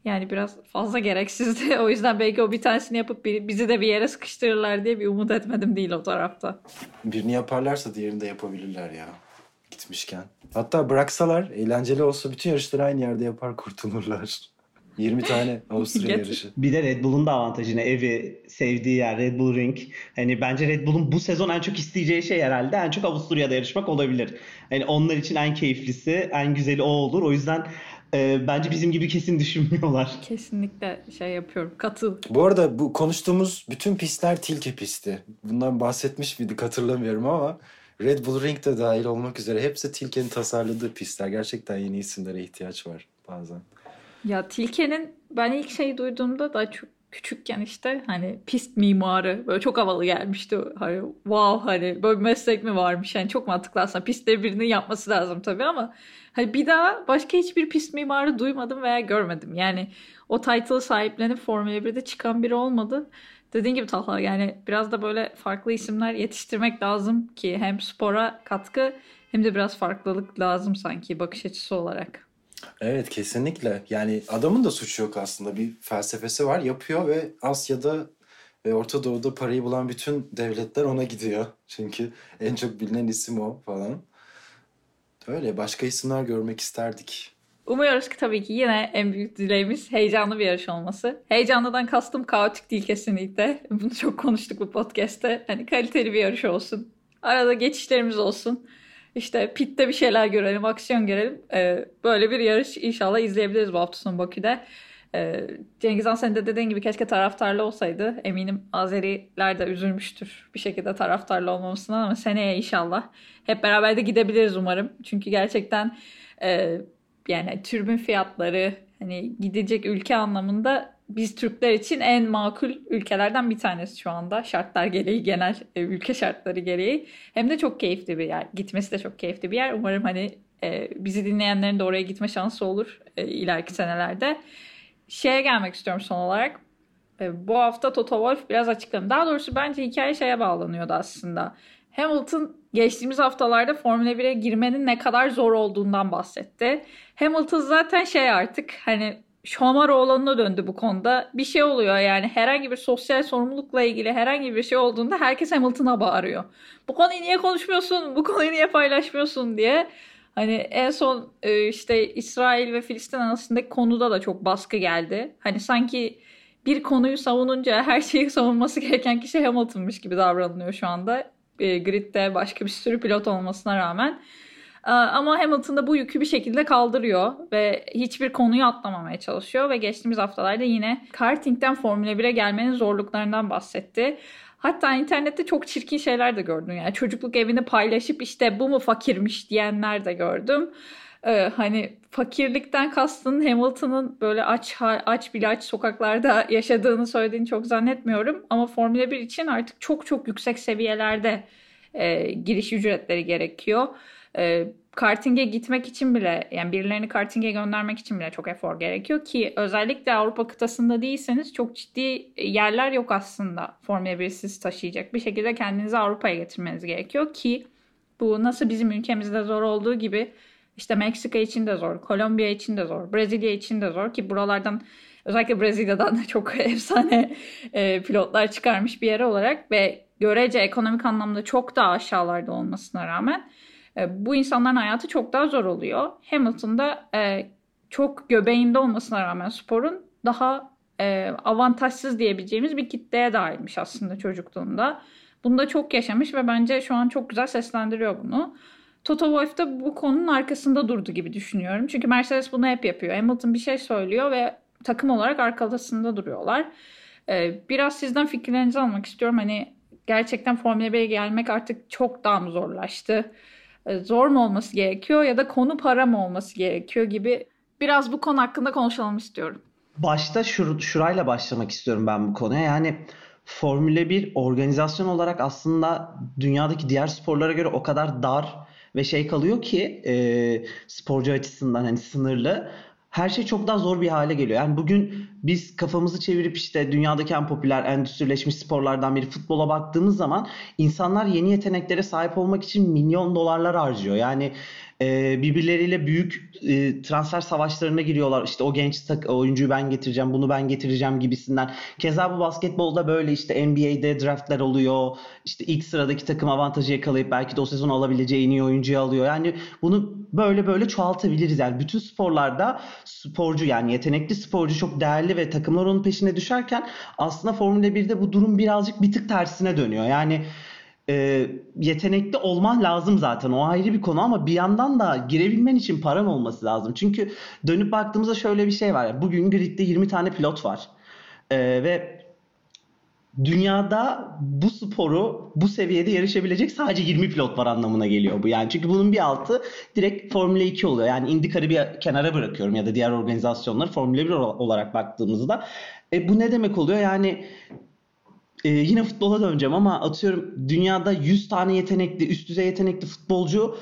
yani biraz fazla gereksizdi. O yüzden belki o bir tanesini yapıp bizi de bir yere sıkıştırırlar diye bir umut etmedim değil o tarafta. Birini yaparlarsa diğerini de yapabilirler ya gitmişken. Hatta bıraksalar eğlenceli olsa bütün yarışları aynı yerde yapar kurtulurlar. 20 tane Avusturya yarışı. Bir de Red Bull'un da avantajı ne? Evi, sevdiği yer, Red Bull Ring. Hani bence Red Bull'un bu sezon en çok isteyeceği şey herhalde en çok Avusturya'da yarışmak olabilir. Hani onlar için en keyiflisi, en güzeli o olur. O yüzden e, bence bizim gibi kesin düşünmüyorlar. Kesinlikle şey yapıyorum. Katıl. Bu arada bu konuştuğumuz bütün pistler Tilke pisti. Bundan bahsetmiş miydik hatırlamıyorum ama Red Bull Ring de dahil olmak üzere hepsi Tilke'nin tasarladığı pistler. Gerçekten yeni isimlere ihtiyaç var bazen. Ya Tilke'nin ben ilk şey duyduğumda da çok küçükken işte hani pist mimarı böyle çok havalı gelmişti. Hani wow hani böyle bir meslek mi varmış yani çok mantıklı aslında pistleri birinin yapması lazım tabii ama hani bir daha başka hiçbir pist mimarı duymadım veya görmedim. Yani o title'ı sahiplenip Formula 1'de çıkan biri olmadı. Dediğin gibi Talha yani biraz da böyle farklı isimler yetiştirmek lazım ki hem spora katkı hem de biraz farklılık lazım sanki bakış açısı olarak. Evet kesinlikle. Yani adamın da suçu yok aslında. Bir felsefesi var, yapıyor ve Asya'da ve Orta Doğu'da parayı bulan bütün devletler ona gidiyor. Çünkü en çok bilinen isim o falan. Öyle başka isimler görmek isterdik. Umuyoruz ki tabii ki yine en büyük dileğimiz heyecanlı bir yarış olması. Heyecanlıdan kastım kaotik değil kesinlikle. Bunu çok konuştuk bu podcast'te. Hani kaliteli bir yarış olsun. Arada geçişlerimiz olsun. İşte pitte bir şeyler görelim, aksiyon görelim. Ee, böyle bir yarış inşallah izleyebiliriz bu hafta sonu Bakü'de. Ee, Cengiz Han senin de dediğin gibi keşke taraftarlı olsaydı. Eminim Azeriler de üzülmüştür bir şekilde taraftarlı olmamasına ama seneye inşallah. Hep beraber de gidebiliriz umarım. Çünkü gerçekten e, yani türbün fiyatları hani gidecek ülke anlamında biz Türkler için en makul ülkelerden bir tanesi şu anda. Şartlar gereği, genel e, ülke şartları gereği. Hem de çok keyifli bir yer. Gitmesi de çok keyifli bir yer. Umarım hani e, bizi dinleyenlerin de oraya gitme şansı olur e, ileriki senelerde. Şeye gelmek istiyorum son olarak. Bu hafta Toto Wolff biraz açıkladı. Daha doğrusu bence hikaye şeye bağlanıyordu aslında. Hamilton geçtiğimiz haftalarda Formula 1'e girmenin ne kadar zor olduğundan bahsetti. Hamilton zaten şey artık hani Şomaroğlan'ına döndü bu konuda. Bir şey oluyor yani herhangi bir sosyal sorumlulukla ilgili herhangi bir şey olduğunda herkes Hamilton'a bağırıyor. Bu konuyu niye konuşmuyorsun? Bu konuyu niye paylaşmıyorsun diye. Hani en son e, işte İsrail ve Filistin arasındaki konuda da çok baskı geldi. Hani sanki bir konuyu savununca her şeyi savunması gereken kişi Hamilton'mış gibi davranılıyor şu anda. E, gridde başka bir sürü pilot olmasına rağmen. Ee, ama Hamilton da bu yükü bir şekilde kaldırıyor ve hiçbir konuyu atlamamaya çalışıyor ve geçtiğimiz haftalarda yine kartingden Formula 1'e gelmenin zorluklarından bahsetti. Hatta internette çok çirkin şeyler de gördüm. Yani çocukluk evini paylaşıp işte bu mu fakirmiş diyenler de gördüm. Ee, hani fakirlikten kastın Hamilton'ın böyle aç aç bile aç sokaklarda yaşadığını söylediğini çok zannetmiyorum. Ama Formula 1 için artık çok çok yüksek seviyelerde e, giriş ücretleri gerekiyor e, karting'e gitmek için bile yani birilerini karting'e göndermek için bile çok efor gerekiyor ki özellikle Avrupa kıtasında değilseniz çok ciddi yerler yok aslında Formula 1 sizi taşıyacak. Bir şekilde kendinizi Avrupa'ya getirmeniz gerekiyor ki bu nasıl bizim ülkemizde zor olduğu gibi işte Meksika için de zor, Kolombiya için de zor, Brezilya için de zor ki buralardan özellikle Brezilya'dan da çok efsane e, pilotlar çıkarmış bir yer olarak ve görece ekonomik anlamda çok daha aşağılarda olmasına rağmen e, bu insanların hayatı çok daha zor oluyor. Hamilton'da e, çok göbeğinde olmasına rağmen sporun daha e, avantajsız diyebileceğimiz bir kitleye dahilmiş aslında çocukluğunda. Bunu da çok yaşamış ve bence şu an çok güzel seslendiriyor bunu. Toto Wolff da bu konunun arkasında durdu gibi düşünüyorum. Çünkü Mercedes bunu hep yapıyor. Hamilton bir şey söylüyor ve takım olarak arkasında duruyorlar. Ee, biraz sizden fikirlerinizi almak istiyorum. Hani gerçekten Formula 1'e gelmek artık çok daha mı zorlaştı? E, zor mu olması gerekiyor ya da konu para mı olması gerekiyor gibi biraz bu konu hakkında konuşalım istiyorum. Başta şur şurayla başlamak istiyorum ben bu konuya. Yani Formula 1 organizasyon olarak aslında dünyadaki diğer sporlara göre o kadar dar ve şey kalıyor ki e, sporcu açısından hani sınırlı her şey çok daha zor bir hale geliyor. Yani bugün biz kafamızı çevirip işte dünyadaki en popüler endüstrileşmiş sporlardan biri futbola baktığımız zaman insanlar yeni yeteneklere sahip olmak için milyon dolarlar harcıyor. Yani e, birbirleriyle büyük e, transfer savaşlarına giriyorlar. İşte o genç oyuncuyu ben getireceğim, bunu ben getireceğim gibisinden. Keza bu basketbolda böyle işte NBA'de draftler oluyor. İşte ilk sıradaki takım avantajı yakalayıp belki de o sezon alabileceği en iyi oyuncuyu alıyor. Yani bunu böyle böyle çoğaltabiliriz. Yani bütün sporlarda sporcu yani yetenekli sporcu çok değerli ve takımlar onun peşine düşerken aslında Formula 1'de bu durum birazcık bir tık tersine dönüyor. Yani e, yetenekli olman lazım zaten. O ayrı bir konu ama bir yandan da girebilmen için paran olması lazım. Çünkü dönüp baktığımızda şöyle bir şey var. Bugün gridde 20 tane pilot var. E, ve dünyada bu sporu bu seviyede yarışabilecek sadece 20 pilot var anlamına geliyor bu. Yani çünkü bunun bir altı direkt Formula 2 oluyor. Yani IndyCar'ı bir kenara bırakıyorum ya da diğer organizasyonları Formula 1 olarak baktığımızda E bu ne demek oluyor? Yani e, yine futbola döneceğim ama atıyorum dünyada 100 tane yetenekli, üst düzey yetenekli futbolcu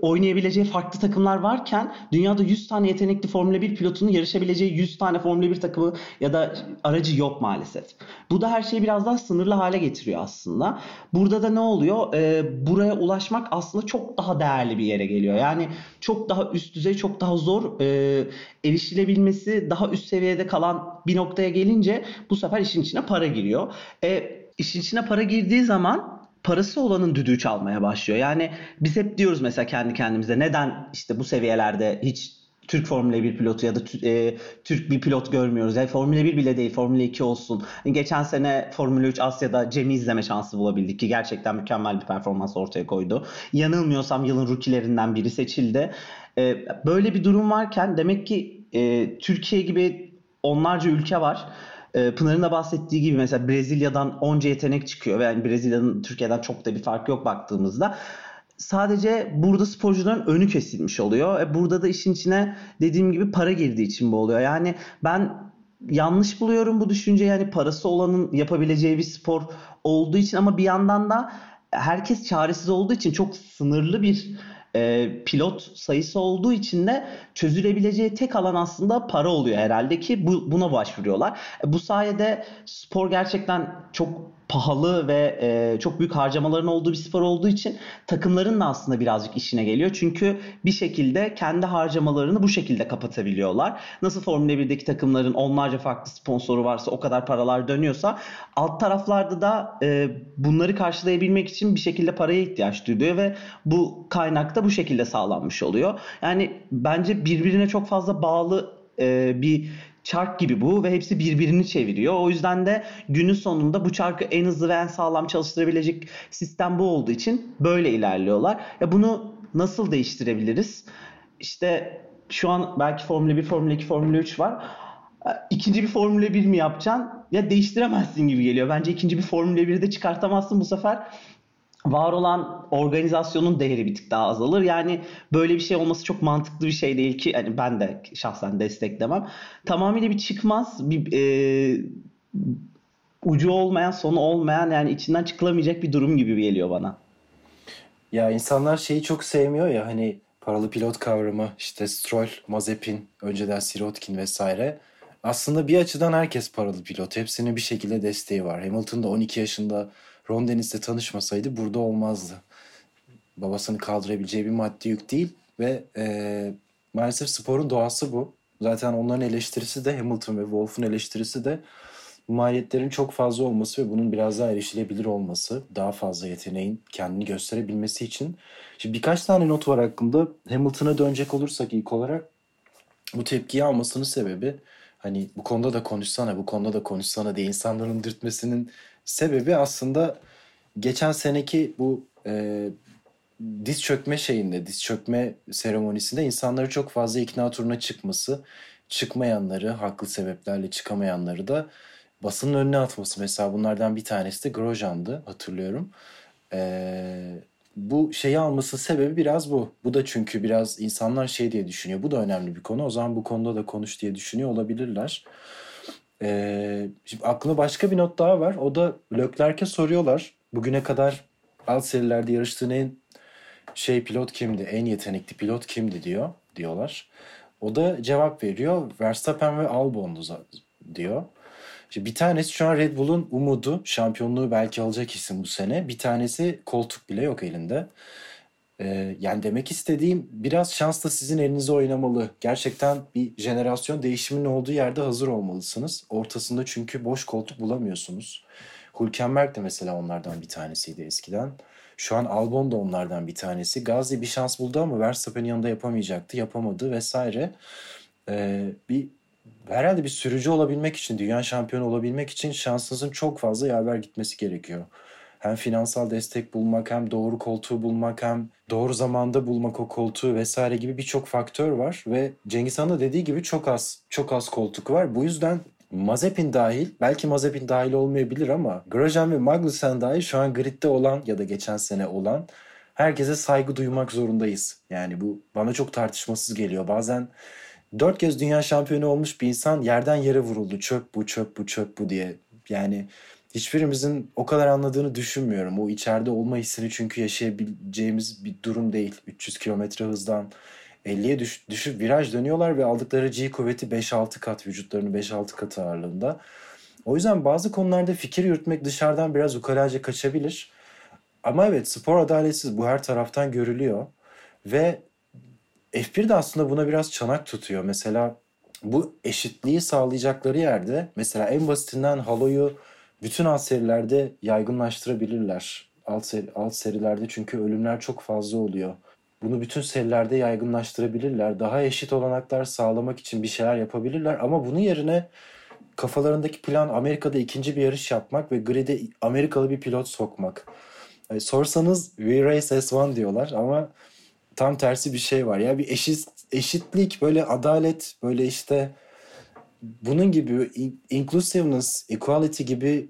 oynayabileceği farklı takımlar varken dünyada 100 tane yetenekli Formula 1 pilotunun yarışabileceği 100 tane Formula 1 takımı ya da aracı yok maalesef. Bu da her şeyi biraz daha sınırlı hale getiriyor aslında. Burada da ne oluyor? Ee, buraya ulaşmak aslında çok daha değerli bir yere geliyor. Yani çok daha üst düzey, çok daha zor e, erişilebilmesi daha üst seviyede kalan bir noktaya gelince bu sefer işin içine para giriyor. E, işin içine para girdiği zaman parası olanın düdüğü çalmaya başlıyor. Yani biz hep diyoruz mesela kendi kendimize neden işte bu seviyelerde hiç Türk Formula 1 pilotu ya da e, Türk bir pilot görmüyoruz. Yani Formula 1 bile değil, Formula 2 olsun. Geçen sene Formula 3 Asya'da Cem'i izleme şansı bulabildik ki gerçekten mükemmel bir performans ortaya koydu. Yanılmıyorsam yılın rookielerinden biri seçildi. E, böyle bir durum varken demek ki e, Türkiye gibi onlarca ülke var Pınar'ın da bahsettiği gibi mesela Brezilya'dan onca yetenek çıkıyor yani Brezilya'nın Türkiye'den çok da bir fark yok baktığımızda. Sadece burada sporcuların önü kesilmiş oluyor. E burada da işin içine dediğim gibi para girdiği için bu oluyor. Yani ben yanlış buluyorum bu düşünce yani parası olanın yapabileceği bir spor olduğu için ama bir yandan da herkes çaresiz olduğu için çok sınırlı bir e, pilot sayısı olduğu için de çözülebileceği tek alan aslında para oluyor herhalde ki bu, buna başvuruyorlar. E, bu sayede spor gerçekten çok pahalı ve e, çok büyük harcamaların olduğu bir spor olduğu için takımların da aslında birazcık işine geliyor. Çünkü bir şekilde kendi harcamalarını bu şekilde kapatabiliyorlar. Nasıl Formula 1'deki takımların onlarca farklı sponsoru varsa o kadar paralar dönüyorsa alt taraflarda da e, bunları karşılayabilmek için bir şekilde paraya ihtiyaç duyuyor ve bu kaynak da bu şekilde sağlanmış oluyor. Yani bence birbirine çok fazla bağlı e, bir çark gibi bu ve hepsi birbirini çeviriyor. O yüzden de günün sonunda bu çarkı en hızlı ve en sağlam çalıştırabilecek sistem bu olduğu için böyle ilerliyorlar. Ya bunu nasıl değiştirebiliriz? İşte şu an belki Formula 1, Formula 2, Formula 3 var. İkinci bir Formula 1 mi yapacaksın? Ya değiştiremezsin gibi geliyor. Bence ikinci bir Formula 1'i de çıkartamazsın bu sefer var olan organizasyonun değeri bir tık daha azalır. Yani böyle bir şey olması çok mantıklı bir şey değil ki hani ben de şahsen desteklemem. Tamamıyla bir çıkmaz, bir e, ucu olmayan, sonu olmayan yani içinden çıkılamayacak bir durum gibi geliyor bana. Ya insanlar şeyi çok sevmiyor ya hani paralı pilot kavramı işte Stroll, Mazepin, önceden Sirotkin vesaire. Aslında bir açıdan herkes paralı pilot. Hepsinin bir şekilde desteği var. Hamilton da 12 yaşında Ron Dennis'le tanışmasaydı burada olmazdı. Babasını kaldırabileceği bir maddi yük değil ve e, maalesef sporun doğası bu. Zaten onların eleştirisi de Hamilton ve Wolff'un eleştirisi de maliyetlerin çok fazla olması ve bunun biraz daha erişilebilir olması, daha fazla yeteneğin kendini gösterebilmesi için. Şimdi birkaç tane not var hakkında. Hamilton'a dönecek olursak ilk olarak bu tepkiyi almasının sebebi hani bu konuda da konuşsana, bu konuda da konuşsana diye insanların dürtmesinin sebebi aslında geçen seneki bu e, diz çökme şeyinde, diz çökme seremonisinde insanları çok fazla ikna turuna çıkması, çıkmayanları, haklı sebeplerle çıkamayanları da basının önüne atması. Mesela bunlardan bir tanesi de Grosjean'dı hatırlıyorum. Ee, bu şeyi alması sebebi biraz bu. Bu da çünkü biraz insanlar şey diye düşünüyor. Bu da önemli bir konu. O zaman bu konuda da konuş diye düşünüyor olabilirler. Ee, şimdi aklımda başka bir not daha var. O da Leclerc'e soruyorlar. Bugüne kadar alt serilerde yarıştığın en şey pilot kimdi? En yetenekli pilot kimdi diyor diyorlar. O da cevap veriyor. Verstappen ve Albon'du diyor. Şimdi bir tanesi şu an Red Bull'un umudu. Şampiyonluğu belki alacak isim bu sene. Bir tanesi koltuk bile yok elinde. Ee, yani demek istediğim biraz şans da sizin elinizde oynamalı. Gerçekten bir jenerasyon değişiminin olduğu yerde hazır olmalısınız. Ortasında çünkü boş koltuk bulamıyorsunuz. Hülkenberg de mesela onlardan bir tanesiydi eskiden. Şu an Albon da onlardan bir tanesi. Gazi bir şans buldu ama Verstappen'in yanında yapamayacaktı. Yapamadı vesaire. Ee, bir herhalde bir sürücü olabilmek için, dünya şampiyonu olabilmek için şansınızın çok fazla yaver gitmesi gerekiyor hem finansal destek bulmak hem doğru koltuğu bulmak hem doğru zamanda bulmak o koltuğu vesaire gibi birçok faktör var ve Cengiz Han da dediği gibi çok az çok az koltuk var. Bu yüzden Mazepin dahil, belki Mazepin dahil olmayabilir ama Grosjean ve Magnussen dahil şu an gridde olan ya da geçen sene olan herkese saygı duymak zorundayız. Yani bu bana çok tartışmasız geliyor. Bazen dört kez dünya şampiyonu olmuş bir insan yerden yere vuruldu. Çöp bu, çöp bu, çöp bu diye. Yani hiçbirimizin o kadar anladığını düşünmüyorum. O içeride olma hissini çünkü yaşayabileceğimiz bir durum değil. 300 kilometre hızdan 50'ye düş, düşüp viraj dönüyorlar ve aldıkları G kuvveti 5-6 kat vücutlarının 5-6 katı ağırlığında. O yüzden bazı konularda fikir yürütmek dışarıdan biraz ukalaca kaçabilir. Ama evet spor adaletsiz bu her taraftan görülüyor. Ve F1 de aslında buna biraz çanak tutuyor. Mesela bu eşitliği sağlayacakları yerde mesela en basitinden haloyu bütün alt serilerde yaygınlaştırabilirler. Alt, seri, alt serilerde çünkü ölümler çok fazla oluyor. Bunu bütün serilerde yaygınlaştırabilirler. Daha eşit olanaklar sağlamak için bir şeyler yapabilirler. Ama bunun yerine kafalarındaki plan Amerika'da ikinci bir yarış yapmak ve grid'e Amerikalı bir pilot sokmak. Yani sorsanız We Race S1 diyorlar ama tam tersi bir şey var. Ya bir eşit eşitlik, böyle adalet, böyle işte bunun gibi inclusiveness, equality gibi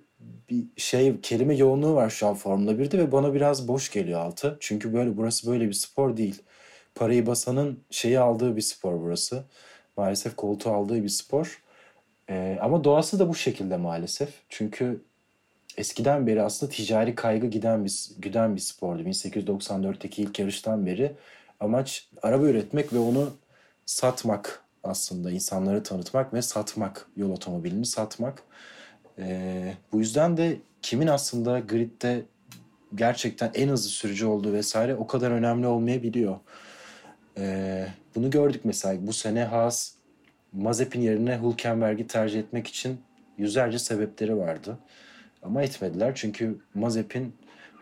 bir şey kelime yoğunluğu var şu an Formula 1'de ve bana biraz boş geliyor altı. Çünkü böyle burası böyle bir spor değil. Parayı basanın şeyi aldığı bir spor burası. Maalesef koltuğu aldığı bir spor. Ee, ama doğası da bu şekilde maalesef. Çünkü eskiden beri aslında ticari kaygı giden bir, giden bir spordu. 1894'teki ilk yarıştan beri amaç araba üretmek ve onu satmak aslında. insanları tanıtmak ve satmak. Yol otomobilini satmak. Ee, bu yüzden de kimin aslında gridde gerçekten en hızlı sürücü olduğu vesaire o kadar önemli olmayabiliyor. Ee, bunu gördük mesela bu sene Haas Mazepin yerine Hülkenberg'i tercih etmek için yüzlerce sebepleri vardı. Ama etmediler çünkü Mazepin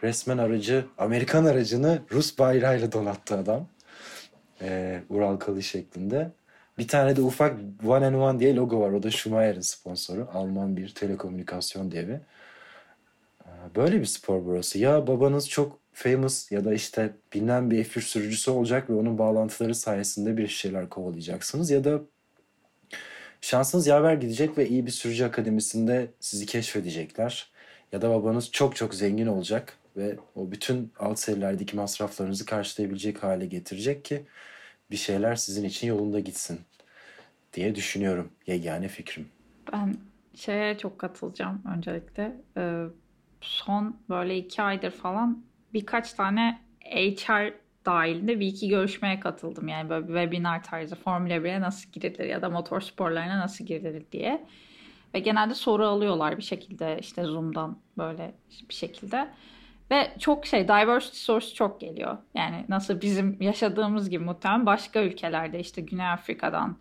resmen aracı, Amerikan aracını Rus bayrağıyla donattı adam. Ee, Ural Kalı şeklinde. Bir tane de ufak One and One diye logo var. O da Schumacher'in sponsoru. Alman bir telekomünikasyon devi. Ee, böyle bir spor burası. Ya babanız çok famous ya da işte bilinen bir F1 sürücüsü olacak ve onun bağlantıları sayesinde bir şeyler kovalayacaksınız. Ya da şansınız yaver gidecek ve iyi bir sürücü akademisinde sizi keşfedecekler. Ya da babanız çok çok zengin olacak ve o bütün alt serilerdeki masraflarınızı karşılayabilecek hale getirecek ki bir şeyler sizin için yolunda gitsin diye düşünüyorum. Yegane fikrim. Ben şeye çok katılacağım öncelikle. Ee, son böyle iki aydır falan birkaç tane HR dahilinde bir iki görüşmeye katıldım. Yani böyle bir webinar tarzı Formula 1'e nasıl girilir ya da motor sporlarına nasıl girilir diye. Ve genelde soru alıyorlar bir şekilde işte Zoom'dan böyle bir şekilde. Ve çok şey diversity source çok geliyor. Yani nasıl bizim yaşadığımız gibi muhtemelen başka ülkelerde işte Güney Afrika'dan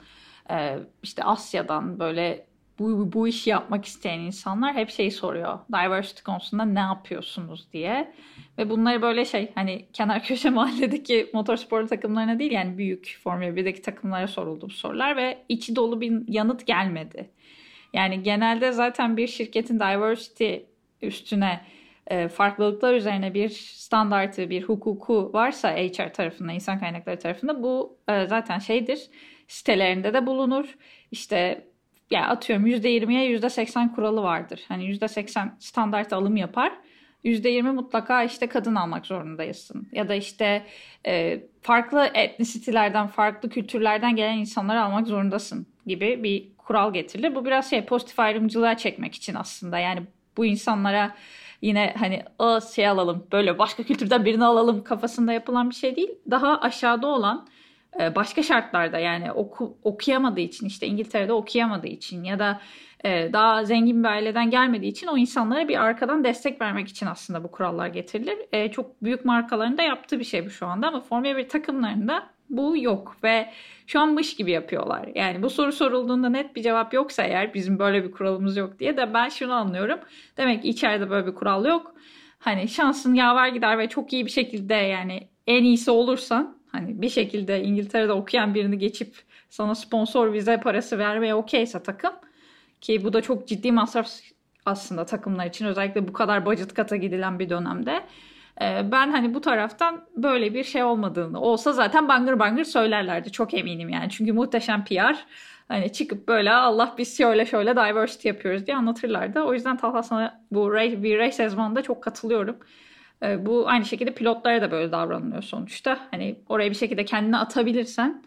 e, işte Asya'dan böyle bu, bu işi yapmak isteyen insanlar hep şey soruyor. Diversity konusunda ne yapıyorsunuz diye. Ve bunları böyle şey hani kenar köşe mahalledeki motorsporlu takımlarına değil yani büyük Formula 1'deki takımlara soruldu bu sorular ve içi dolu bir yanıt gelmedi. Yani genelde zaten bir şirketin diversity üstüne e, farklılıklar üzerine bir standartı, bir hukuku varsa HR tarafında, insan kaynakları tarafında bu e, zaten şeydir. Sitelerinde de bulunur. İşte ya atıyorum %20'ye %80 kuralı vardır. Hani %80 standart alım yapar. %20 mutlaka işte kadın almak zorundayısın. Ya da işte e, farklı etnisitilerden, farklı kültürlerden gelen insanları almak zorundasın gibi bir kural getirilir. Bu biraz şey pozitif ayrımcılığa çekmek için aslında. Yani bu insanlara yine hani o şey alalım böyle başka kültürden birini alalım kafasında yapılan bir şey değil. Daha aşağıda olan başka şartlarda yani oku, okuyamadığı için işte İngiltere'de okuyamadığı için ya da e, daha zengin bir aileden gelmediği için o insanlara bir arkadan destek vermek için aslında bu kurallar getirilir. E, çok büyük markaların da yaptığı bir şey bu şu anda ama Formula 1 takımlarında bu yok ve şu an mış gibi yapıyorlar. Yani bu soru sorulduğunda net bir cevap yoksa eğer bizim böyle bir kuralımız yok diye de ben şunu anlıyorum. Demek ki içeride böyle bir kural yok. Hani şansın yaver gider ve çok iyi bir şekilde yani en iyisi olursan hani bir şekilde İngiltere'de okuyan birini geçip sana sponsor vize parası vermeye okeyse takım ki bu da çok ciddi masraf aslında takımlar için özellikle bu kadar budget kata gidilen bir dönemde ee, ben hani bu taraftan böyle bir şey olmadığını olsa zaten bangır bangır söylerlerdi çok eminim yani. Çünkü muhteşem PR hani çıkıp böyle Allah biz şöyle şöyle diversity yapıyoruz diye anlatırlardı. O yüzden Talha sana bu bir race sezonunda çok katılıyorum. Ee, bu aynı şekilde pilotlara da böyle davranılıyor sonuçta. Hani oraya bir şekilde kendini atabilirsen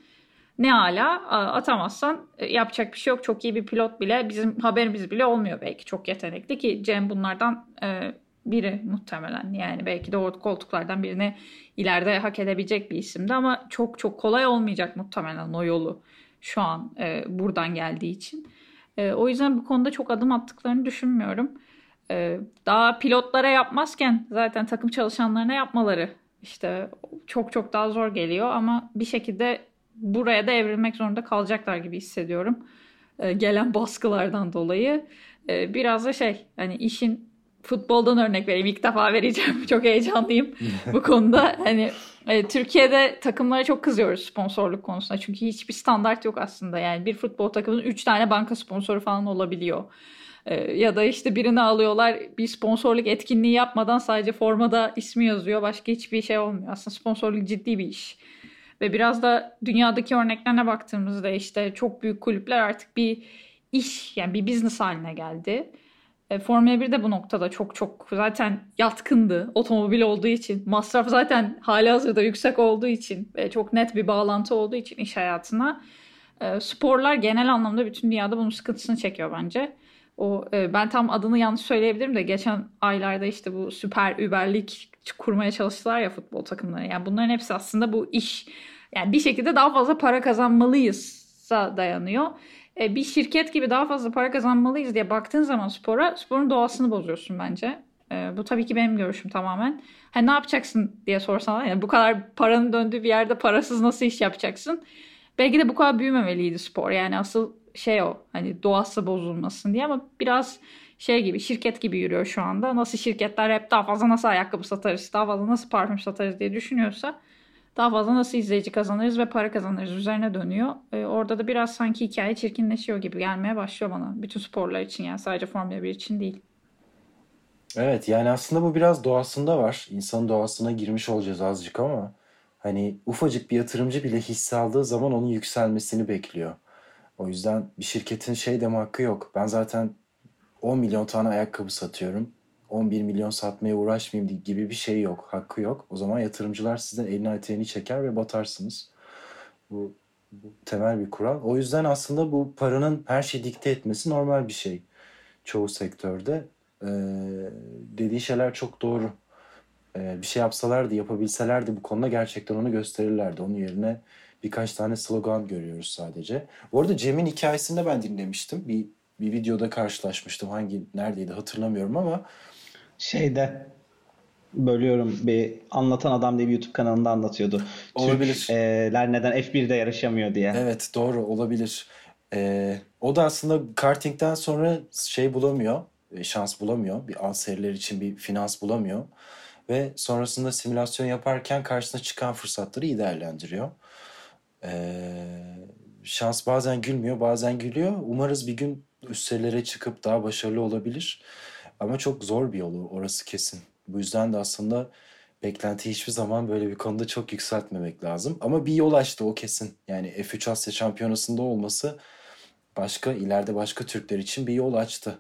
Ne ala atamazsan e, yapacak bir şey yok. Çok iyi bir pilot bile bizim haberimiz bile olmuyor belki. Çok yetenekli ki Cem bunlardan e, biri muhtemelen. Yani belki de o koltuklardan birini ileride hak edebilecek bir isimdi ama çok çok kolay olmayacak muhtemelen o yolu şu an e, buradan geldiği için. O yüzden bu konuda çok adım attıklarını düşünmüyorum. E, daha pilotlara yapmazken zaten takım çalışanlarına yapmaları işte çok çok daha zor geliyor ama bir şekilde buraya da evrilmek zorunda kalacaklar gibi hissediyorum. E, gelen baskılardan dolayı. E, biraz da şey hani işin futboldan örnek vereyim. İlk defa vereceğim. Çok heyecanlıyım bu konuda. Hani e, Türkiye'de takımlara çok kızıyoruz sponsorluk konusunda. Çünkü hiçbir standart yok aslında. Yani bir futbol takımının 3 tane banka sponsoru falan olabiliyor. E, ya da işte birini alıyorlar bir sponsorluk etkinliği yapmadan sadece formada ismi yazıyor. Başka hiçbir şey olmuyor. Aslında sponsorluk ciddi bir iş. Ve biraz da dünyadaki örneklerine baktığımızda işte çok büyük kulüpler artık bir iş yani bir business haline geldi. E, Formula 1 de bu noktada çok çok zaten yatkındı. Otomobil olduğu için. Masraf zaten hali hazırda yüksek olduğu için ve çok net bir bağlantı olduğu için iş hayatına. E, sporlar genel anlamda bütün dünyada bunun sıkıntısını çekiyor bence. O e, ben tam adını yanlış söyleyebilirim de geçen aylarda işte bu süper überlik kurmaya çalıştılar ya futbol takımları. Yani bunların hepsi aslında bu iş yani bir şekilde daha fazla para kazanmalıyız dayanıyor e, bir şirket gibi daha fazla para kazanmalıyız diye baktığın zaman spora sporun doğasını bozuyorsun bence. E, bu tabii ki benim görüşüm tamamen. Hani ne yapacaksın diye sorsan yani bu kadar paranın döndüğü bir yerde parasız nasıl iş yapacaksın? Belki de bu kadar büyümemeliydi spor. Yani asıl şey o hani doğası bozulmasın diye ama biraz şey gibi şirket gibi yürüyor şu anda. Nasıl şirketler hep daha fazla nasıl ayakkabı satarız, daha fazla nasıl parfüm satarız diye düşünüyorsa daha fazla nasıl izleyici kazanırız ve para kazanırız üzerine dönüyor. E, orada da biraz sanki hikaye çirkinleşiyor gibi gelmeye başlıyor bana. Bütün sporlar için yani sadece Formula 1 için değil. Evet yani aslında bu biraz doğasında var. İnsanın doğasına girmiş olacağız azıcık ama hani ufacık bir yatırımcı bile hisse aldığı zaman onun yükselmesini bekliyor. O yüzden bir şirketin şey deme hakkı yok. Ben zaten 10 milyon tane ayakkabı satıyorum. 11 milyon satmaya uğraşmayayım gibi bir şey yok. Hakkı yok. O zaman yatırımcılar sizden elini eteğini çeker ve batarsınız. Bu, bu temel bir kural. O yüzden aslında bu paranın her şeyi dikte etmesi normal bir şey. Çoğu sektörde. Ee, dediği şeyler çok doğru. Ee, bir şey yapsalardı, yapabilselerdi bu konuda gerçekten onu gösterirlerdi. Onun yerine birkaç tane slogan görüyoruz sadece. Bu arada Cem'in hikayesini de ben dinlemiştim. Bir bir videoda karşılaşmıştım. Hangi neredeydi hatırlamıyorum ama Şeyde bölüyorum bir anlatan adam diye bir YouTube kanalında anlatıyordu. Olabilir. Türkler neden F1'de yarışamıyor diye. Evet doğru olabilir. Ee, o da aslında kartingden sonra şey bulamıyor, e, şans bulamıyor. Bir alt seriler için bir finans bulamıyor. Ve sonrasında simülasyon yaparken karşısına çıkan fırsatları iyi değerlendiriyor. Ee, şans bazen gülmüyor, bazen gülüyor. Umarız bir gün üst serilere çıkıp daha başarılı olabilir. Ama çok zor bir yolu orası kesin. Bu yüzden de aslında beklenti hiçbir zaman böyle bir konuda çok yükseltmemek lazım. Ama bir yol açtı o kesin. Yani F3 Asya Şampiyonası'nda olması başka ileride başka Türkler için bir yol açtı.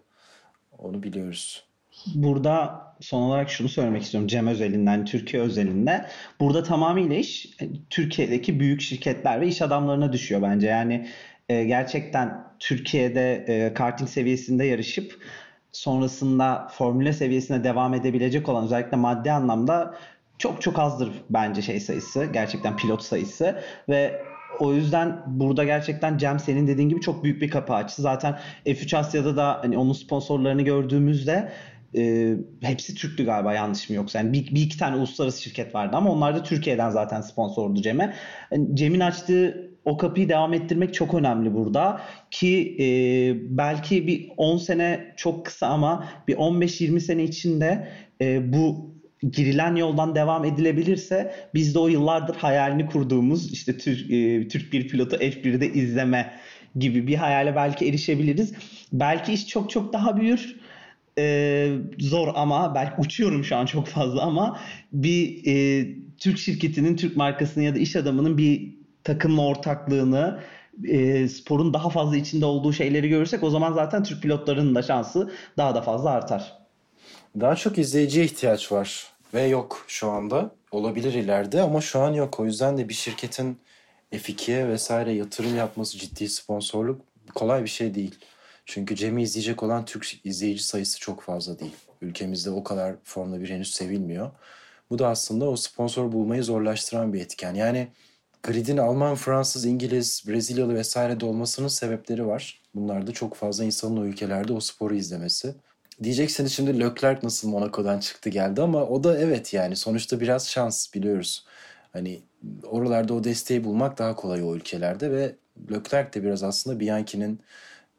Onu biliyoruz. Burada son olarak şunu söylemek istiyorum Cem özelinden, Türkiye özelinde. Burada tamamıyla iş e, Türkiye'deki büyük şirketler ve iş adamlarına düşüyor bence. Yani e, gerçekten Türkiye'de e, karting seviyesinde yarışıp sonrasında formüle seviyesine devam edebilecek olan özellikle maddi anlamda çok çok azdır bence şey sayısı. Gerçekten pilot sayısı ve o yüzden burada gerçekten Cem senin dediğin gibi çok büyük bir kapı açtı. Zaten F3 Asya'da da hani onun sponsorlarını gördüğümüzde e, hepsi Türktü galiba yanlış mı yoksa. Yani bir, bir iki tane uluslararası şirket vardı ama onlar da Türkiye'den zaten sponsordu Cem'e. Yani Cem'in açtığı o kapıyı devam ettirmek çok önemli burada ki e, belki bir 10 sene çok kısa ama bir 15-20 sene içinde e, bu girilen yoldan devam edilebilirse biz de o yıllardır hayalini kurduğumuz işte Türk, e, Türk bir pilotu F1'de izleme gibi bir hayale belki erişebiliriz. Belki iş çok çok daha büyür. Ee, zor ama belki uçuyorum şu an çok fazla ama bir e, Türk şirketinin, Türk markasının ya da iş adamının bir takımla ortaklığını, e, sporun daha fazla içinde olduğu şeyleri görürsek o zaman zaten Türk pilotlarının da şansı daha da fazla artar. Daha çok izleyiciye ihtiyaç var ve yok şu anda. Olabilir ileride ama şu an yok. O yüzden de bir şirketin F2'ye vesaire yatırım yapması ciddi sponsorluk kolay bir şey değil. Çünkü Cem'i izleyecek olan Türk izleyici sayısı çok fazla değil. Ülkemizde o kadar Formula 1 henüz sevilmiyor. Bu da aslında o sponsor bulmayı zorlaştıran bir etken. Yani gridin Alman, Fransız, İngiliz, Brezilyalı vesaire de olmasının sebepleri var. Bunlar da çok fazla insanın o ülkelerde o sporu izlemesi. Diyeceksiniz şimdi Leclerc nasıl Monaco'dan çıktı geldi ama o da evet yani sonuçta biraz şans biliyoruz. Hani oralarda o desteği bulmak daha kolay o ülkelerde ve Leclerc de biraz aslında Bianchi'nin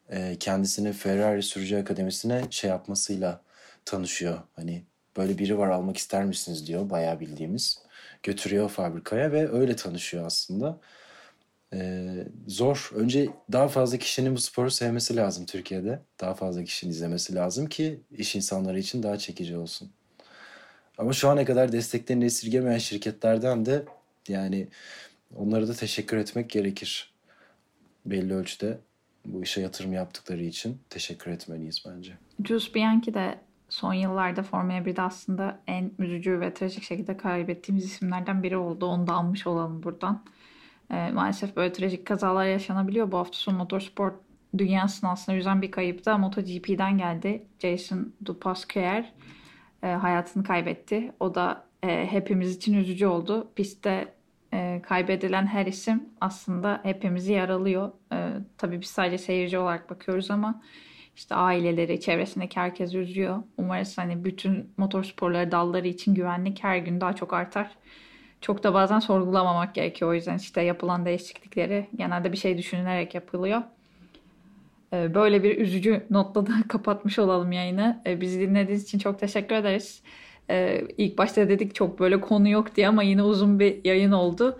e, kendisini Ferrari sürücü akademisine şey yapmasıyla tanışıyor. Hani böyle biri var almak ister misiniz diyor bayağı bildiğimiz. Götürüyor fabrikaya ve öyle tanışıyor aslında. Ee, zor. Önce daha fazla kişinin bu sporu sevmesi lazım Türkiye'de. Daha fazla kişinin izlemesi lazım ki iş insanları için daha çekici olsun. Ama şu ana kadar desteklerini esirgemeyen şirketlerden de yani onlara da teşekkür etmek gerekir. Belli ölçüde bu işe yatırım yaptıkları için teşekkür etmeliyiz bence. Jules Bianchi de son yıllarda Formula 1'de aslında en üzücü ve trajik şekilde kaybettiğimiz isimlerden biri oldu. Onu da almış olalım buradan. E, maalesef böyle trajik kazalar yaşanabiliyor. Bu hafta sonu motorsport dünyasını aslında yüzen bir kayıp da MotoGP'den geldi. Jason Dupasquier e, hayatını kaybetti. O da e, hepimiz için üzücü oldu. Pistte e, kaybedilen her isim aslında hepimizi yaralıyor. E, tabii biz sadece seyirci olarak bakıyoruz ama işte aileleri, çevresindeki herkes üzüyor. Umarız hani bütün motorsporları dalları için güvenlik her gün daha çok artar. Çok da bazen sorgulamamak gerekiyor. O yüzden işte yapılan değişiklikleri genelde bir şey düşünülerek yapılıyor. Ee, böyle bir üzücü notla da kapatmış olalım yayını. Bizi dinlediğiniz için çok teşekkür ederiz. Ee, ilk başta dedik çok böyle konu yok diye ama yine uzun bir yayın oldu.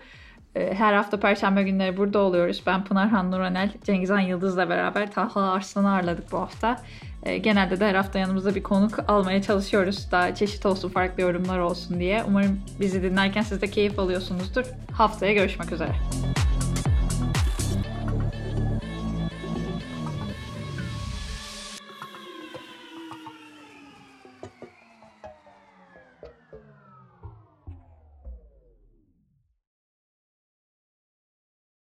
Her hafta Perşembe günleri burada oluyoruz. Ben Pınar Han Nuranel, Cengizhan Yıldız'la beraber Taha Arslan'ı ağırladık bu hafta. Genelde de her hafta yanımızda bir konuk almaya çalışıyoruz. Daha çeşit olsun, farklı yorumlar olsun diye. Umarım bizi dinlerken siz de keyif alıyorsunuzdur. Haftaya görüşmek üzere.